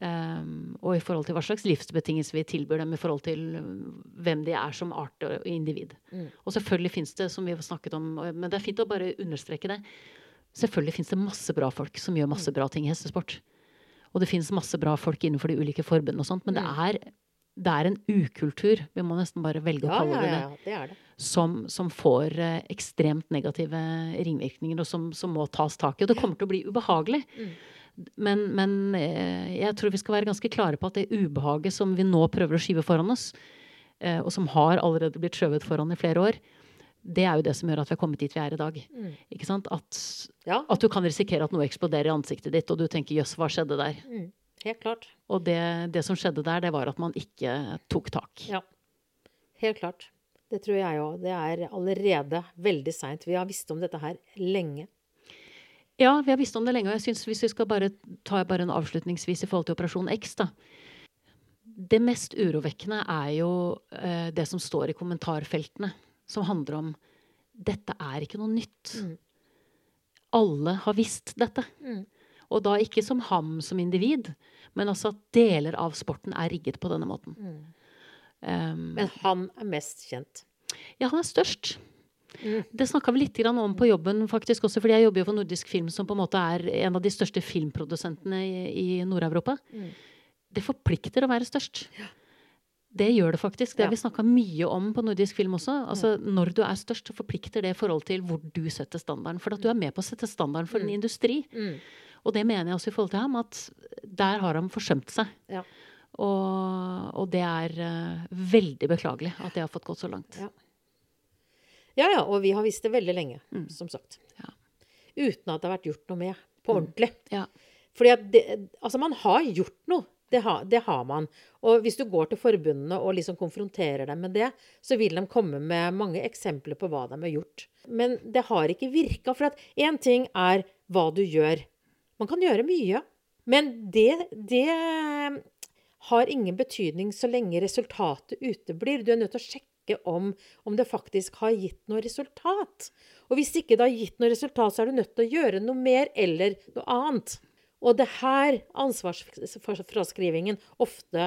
Um, og i forhold til hva slags livsbetingelser vi tilbyr dem i forhold til hvem de er som art og individ. Mm. Og selvfølgelig fins det, som vi har snakket om, men det er fint å bare understreke det. Selvfølgelig fins det masse bra folk som gjør masse mm. bra ting i hestesport. Og det fins masse bra folk innenfor de ulike forbundene og sånt, men det mm. er det er en ukultur, vi må nesten bare velge å kalle det det, ja, det, det. Som, som, får eh, ekstremt negative ringvirkninger, og som, som, må tas tak i. Og det kommer til å bli ubehagelig. Mm. Men, men eh, jeg tror vi skal være ganske klare på at det ubehaget som vi nå prøver å skyve foran oss, eh, og som har allerede blitt skjøvet foran i flere år, det er jo det som gjør at vi har kommet dit vi er i dag. Mm. Ikke sant? At, ja. at, du kan risikere at noe eksploderer i ansiktet ditt, og du tenker 'jøss, hva skjedde der'? Mm. Helt klart. Og det, det, som skjedde der, det var at man ikke tok tak. Ja. Helt klart. Det tror jeg òg. Det er allerede veldig seint. Vi har visst om dette her lenge. Ja, vi har visst om det lenge. Og jeg synes hvis vi skal bare ta bare en avslutningsvis i forhold til Operasjon X, da. Det mest urovekkende er jo eh, det som står i kommentarfeltene, som handler om dette er ikke noe nytt. Mm. Alle har visst dette. Mm. Og da ikke som ham som individ, men altså at deler av sporten er rigget på denne måten. Mm. Um, men han er mest kjent? Ja, han er størst. Mm. Det snakka vi litt om på jobben, faktisk også, fordi jeg jobber jo for Nordisk Film, som på en måte er en av de største filmprodusentene i, i Nord-Europa. Mm. Det forplikter å være størst. Ja. Det gjør det faktisk. Det har vi snakka mye om på Nordisk Film også. Altså, Når du er størst, så forplikter det i forhold til hvor du setter standarden. For at du er med på å sette standarden for en mm. industri. Mm. Og det mener jeg også i forhold til ham, at der har han forsømt seg. Ja. Og, og det er uh, veldig beklagelig at det har fått gått så langt. Ja. Ja, ja, og vi har visst det veldig lenge, Mm. som sagt. Ja. Uten at det har vært gjort noe med på ordentlig. Ja. Fordi at det, altså man har gjort noe. Det, har- det har man. Og hvis du går til forbundene og liksom konfronterer dem med det, så vil de komme med mange eksempler på hva de har gjort. Men det har ikke virka. For at én ting er hva du gjør. Man kan gjøre mye. Men det, det har ingen betydning så lenge resultatet uteblir. Du er nødt til å sjekke om, om det faktisk har gitt noe resultat. Og hvis ikke det har gitt noe resultat, så er du nødt til å gjøre noe mer eller noe annet. Og det her ansvarsfraskrivingen ofte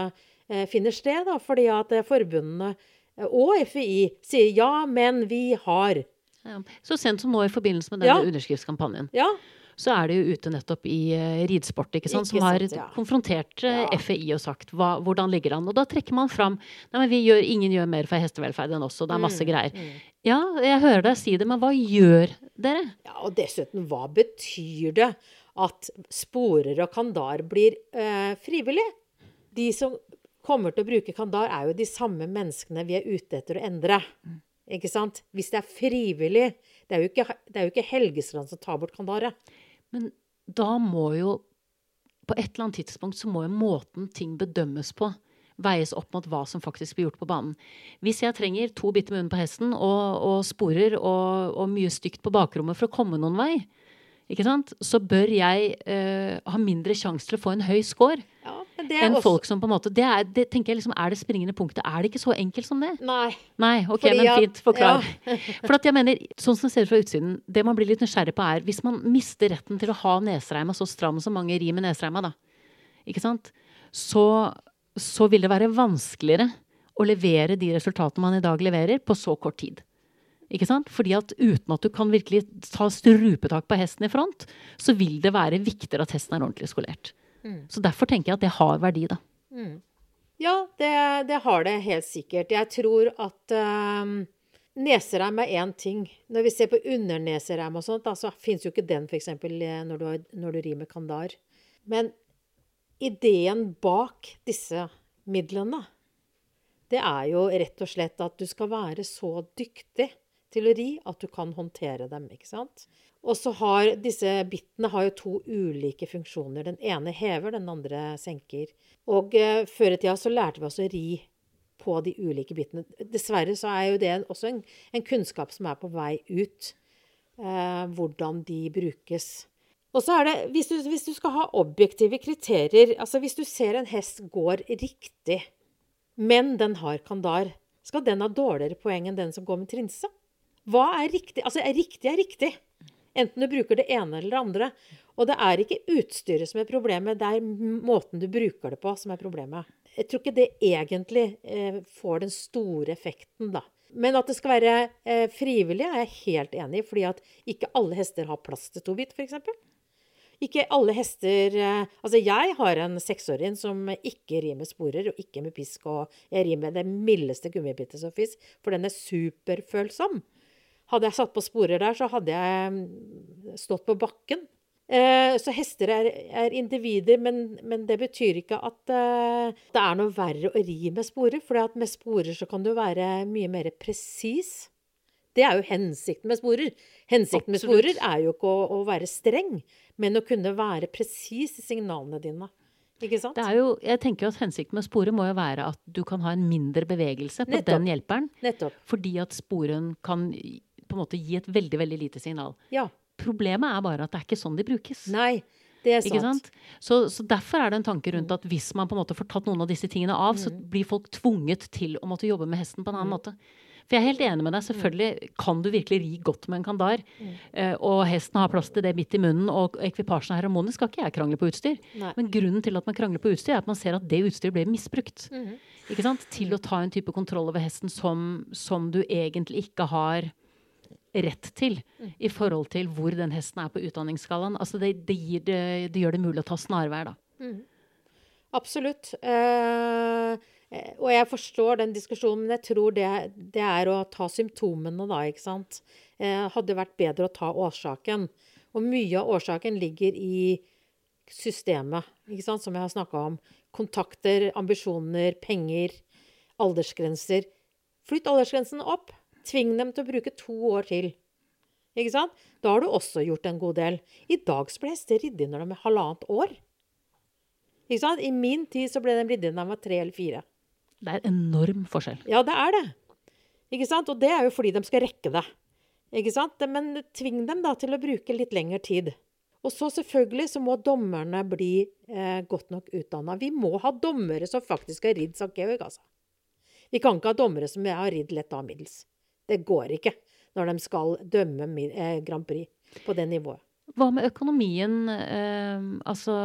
eh, finner sted, da, fordi at eh, forbundene eh, og FI sier ja, men vi har. Ja. Så sent som nå i forbindelse med denne Ja. underskriftskampanjen, Ja, så er det jo ute nettopp i eh, ridsport, ikke sant, som har ja. konfrontert eh, Ja. FHI og sagt hva, hvordan ligger det an. Og da trekker man fram Nei, men vi gjør, ingen gjør mer for hestevelferd enn oss, og det er masse Mm, greier. mm. Ja, jeg hører deg si det, men hva gjør dere? Ja, og dessuten, hva betyr det at sporer og kandar blir eh, frivillig? De som kommer til å bruke kandar, er jo de samme menneskene vi er ute etter å endre. Ikke sant? Hvis det er frivillig Det er jo ikke, det er jo ikke Helgestrand som tar bort kandaret. Men da må jo På et eller annet tidspunkt så må jo måten ting bedømmes på, veies opp mot hva som faktisk blir gjort på banen. Hvis jeg trenger to bitte munn på hesten og, og sporer og, og mye stygt på bakrommet for å komme noen vei, så bør jeg eh, ha mindre sjanse til å få en høy score Ja, enn også folk som på en måte Det, er, det tenker jeg liksom er det springende punktet. Er det ikke så enkelt som det? Nei. Nei, ok, Fordi men fint. Forklar. For at jeg mener, sånn som det ser ut fra utsiden, det man blir litt nysgjerrig på er, hvis man mister retten til å ha nesreima så stram som mange rir med nesreima, da, ikke sant, så, så vil det være vanskeligere å levere de resultatene man i dag leverer, på så kort tid. Ikke sant? Fordi at uten at du kan virkelig ta strupetak på hesten i front, så vil det være viktigere at hesten er ordentlig skolert. Så derfor tenker jeg at det har verdi, da. Ja, det, det har det helt sikkert. Jeg tror at um, nesereim er én ting. Når vi ser på undernesereim og sånt, så fins jo ikke den f.eks. Når, du har- når du rimer kandar. Men ideen bak disse midlene, det er jo rett og slett at du skal være så dyktig til å ri at du kan håndtere dem, ikke sant? Og så har disse bittene har jo to ulike funksjoner. Den ene hever, den andre senker. Og eh, før i tida så lærte vi oss å ri på de ulike bitene. Dessverre så er jo det en, også en, en kunnskap som er på vei ut. Eh, hvordan de brukes. Og så er det, hvis du, hvis du skal ha objektive kriterier Altså hvis du ser en hest går riktig, men den har kandar, skal den ha dårligere poeng enn den som går med trinse? Hva er riktig? Altså, er riktig er riktig. Enten du bruker det ene eller det andre. Og det er ikke utstyret som er problemet, det er måten du bruker det på som er problemet. Jeg tror ikke det egentlig eh, får den store effekten, da. Men at det skal være eh, frivillig, er jeg helt enig i. Fordi at ikke alle hester har plass til to bit, f.eks. Ikke alle hester eh, Altså, jeg har en seksåring som ikke rir med sporer og ikke med pisk, og jeg rir med det mildeste gummibittet som fins, for den er superfølsom. Hadde jeg satt på sporer der, så hadde jeg stått på bakken. Eh, så hester er, er individer, men, men det betyr ikke at eh, det er noe verre å ri med sporer. For med sporer så kan du være mye mer presis. Det er jo hensikten med sporer. Hensikten med sporer er jo ikke å, å være streng, men å kunne være presis i signalene dine. Ikke sant? Det er jo, jeg tenker jo at Hensikten med sporet må jo være at du kan ha en mindre bevegelse på Nettopp. den hjelperen, Nettopp. fordi at sporen kan på en måte gi et veldig veldig lite signal. Ja. Problemet er bare at det er ikke sånn de brukes. Nei, det er sant. Ikke sant? Så, så derfor er det en tanke rundt at hvis man på en måte får tatt noen av disse tingene av, så blir folk tvunget til å måtte jobbe med hesten på en annen måte. For jeg er helt enig med deg. Selvfølgelig kan du virkelig ri godt med en kandar. Mm. og hesten har plass til det midt i munnen, og ekvipasjen er harmonisk. Skal ikke jeg krangle på utstyr. Nei. Men grunnen til at man krangler på utstyr, er at man ser at det utstyret blir misbrukt. Mhm. Ikke sant? Til å ta en type kontroll over hesten som, som du egentlig ikke har rett til i forhold til hvor den hesten er på utdanningsskalaen. Altså det, det, gir det, det gjør det mulig å ta snarveier, da. Absolutt. Eh, eh, og jeg forstår den diskusjonen, men jeg tror det er å ta symptomene, da, ikke sant. Eh, hadde vært bedre å ta årsaken. Og mye av årsaken ligger i systemet, ikke sant, som jeg har snakka om. Kontakter, ambisjoner, penger, aldersgrenser. Flytt aldersgrensen opp. Tving dem til å bruke to år til. Ikke sant? Da har du også gjort en god del. I dag så ble hester ridd inn når de er halvannet år. Ikke sant? I min tid så ble de ridd inn da de var tre eller fire. Det er enorm forskjell. Ja, det er det. Ikke sant? Og det er jo fordi de skal rekke det. Ikke sant? Men tving dem da til å bruke litt lengre tid. Og så selvfølgelig så må dommerne bli eh, godt nok utdanna. Vi må ha dommere som faktisk har ridd St. Georg, altså. Vi kan ikke ha dommere som har ridd lett av middels. Det går ikke når de skal dømme eh, Grand Prix på det nivået. Hva med økonomien? Eh, altså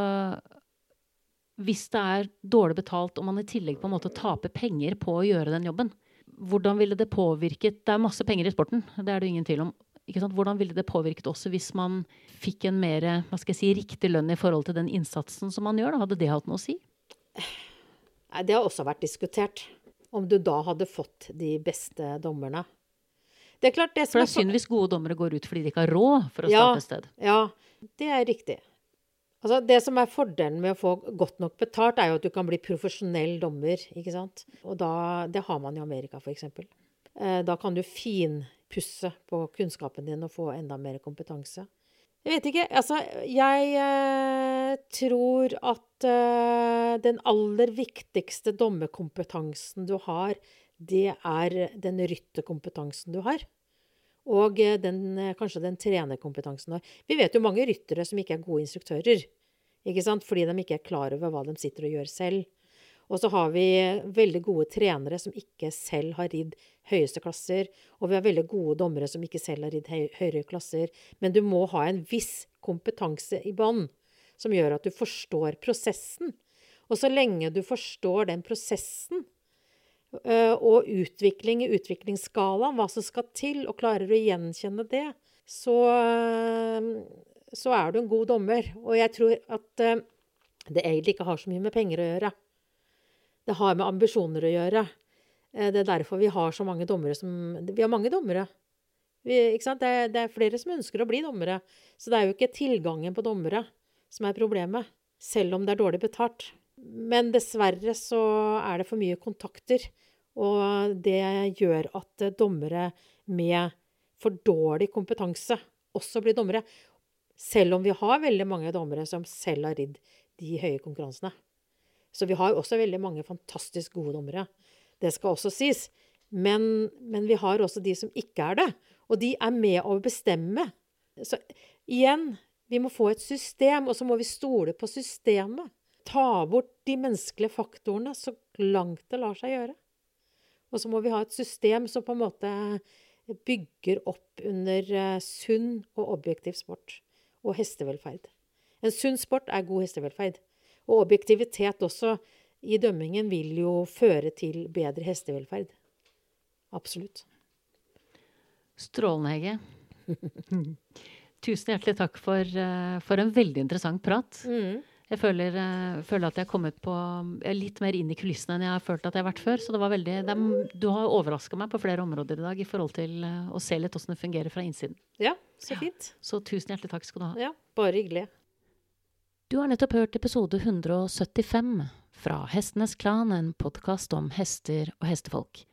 Hvis det er dårlig betalt og man i tillegg på en måte taper penger på å gjøre den jobben, hvordan ville det påvirket Det er masse penger i sporten, det er det ingen tvil om. Hvordan ville det påvirket også hvis man fikk en mer hva skal jeg si, riktig lønn i forhold til den innsatsen som man gjør? Da? Hadde det hatt noe å si? Det har også vært diskutert. Om du da hadde fått de beste dommerne. Det er klart det For det er synd hvis gode dommere går ut fordi de ikke har råd for å ja, starte et sted. Ja, det er riktig. Altså, det som er fordelen med å få godt nok betalt, er jo at du kan bli profesjonell dommer. ikke sant? Og da, Det har man i Amerika, f.eks. eksempel. da kan du finpusse på kunnskapen din og få enda mer kompetanse. Jeg vet ikke. Altså, jeg eh, tror at eh, den aller viktigste dommerkompetansen du har, det er den rytterkompetansen du har. Og eh, den, eh, kanskje den trenerkompetansen du har. Vi vet jo mange ryttere som ikke er gode instruktører. Ikke sant? Fordi de ikke er klar over hva de sitter og gjør selv. Og så har vi veldig gode trenere som ikke selv har ridd høyeste klasser. Og vi har veldig gode dommere som ikke selv har ridd høyere klasser. Men du må ha en viss kompetanse i bånn som gjør at du forstår prosessen. Og så lenge du forstår den prosessen og utvikling i utviklingsskalaen, hva som skal til, og klarer du å gjenkjenne det, så, så er du en god dommer. Og jeg tror at det egentlig ikke har så mye med penger å gjøre. Det har med ambisjoner å gjøre. Eh, det er derfor vi har så mange dommere som Vi har mange dommere. Vi, det, det, er, flere som ønsker å bli dommere. Så det er jo ikke tilgangen på dommere som er problemet. Selv om det er dårlig betalt. Men dessverre så er det for mye kontakter. Og det gjør at dommere med for dårlig kompetanse også blir dommere. Selv om vi har veldig mange dommere som selv har ridd de høye konkurransene. Så vi har også veldig mange fantastisk gode dommere. Det skal også sies. Men, men, vi har også de som ikke er det. Og de er med å bestemme. Så igjen, vi må få et system, og så må vi stole på systemet. Ta bort de menneskelige faktorene så langt det lar seg gjøre. Og så må vi ha et system som på en måte bygger opp under eh, sunn og objektiv sport og hestevelferd. En sunn sport er god hestevelferd. Og objektivitet også i dømmingen vil jo føre til bedre hestevelferd. Absolutt. Strålende, Hege. Tusen hjertelig takk for, eh, for, en veldig interessant prat. Mm. Jeg føler, uh, føler, at jeg er kommet på, litt mer inn i kulissene enn jeg har følt at jeg har vært før. Så det var veldig, det, du har overraska meg på flere områder i dag i forhold til uh, å se litt åssen det fungerer fra innsiden. Ja, så fint. Ja, så tusen hjertelig takk skal du ha. Ja, bare hyggelig. Du har nettopp hørt episode 175 fra Hestenes Klan, en podkast om hester og hestefolk.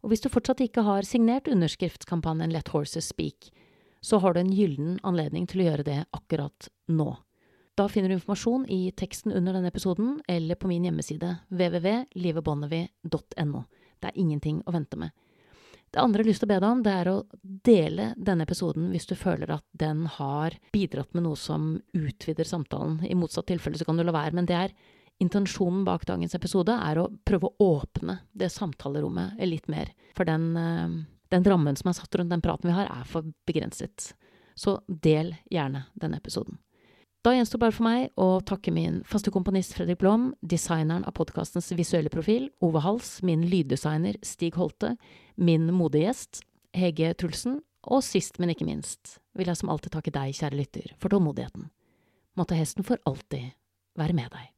Og hvis du fortsatt ikke har signert underskriftskampanjen Let Horses Speak, så har du en gyllen anledning til å gjøre det akkurat nå. Da finner du informasjon i teksten under denne episoden eller på min hjemmeside www.livebonnevie.no. Det er ingenting å vente med. Det andre jeg har lyst til å be deg om, det er å dele denne episoden hvis du føler at den har bidratt med noe som utvider samtalen. I motsatt tilfelle så kan du la være, men det er intensjonen bak dagens episode er å prøve å åpne det samtalerommet litt mer. For den, eh, den rammen som er satt rundt den praten vi har, er for begrenset. Så del gjerne denne episoden. Da gjenstår bare for meg å takke min faste komponist Fredrik Blom, designeren av podkastens visuelle profil, Ove Hals, min lyddesigner Stig Holte, min modegjest Hege Trulsen, og sist, men ikke minst, vil jeg som alltid takke deg, kjære lytter, for tålmodigheten. Måtte hesten for alltid være med deg.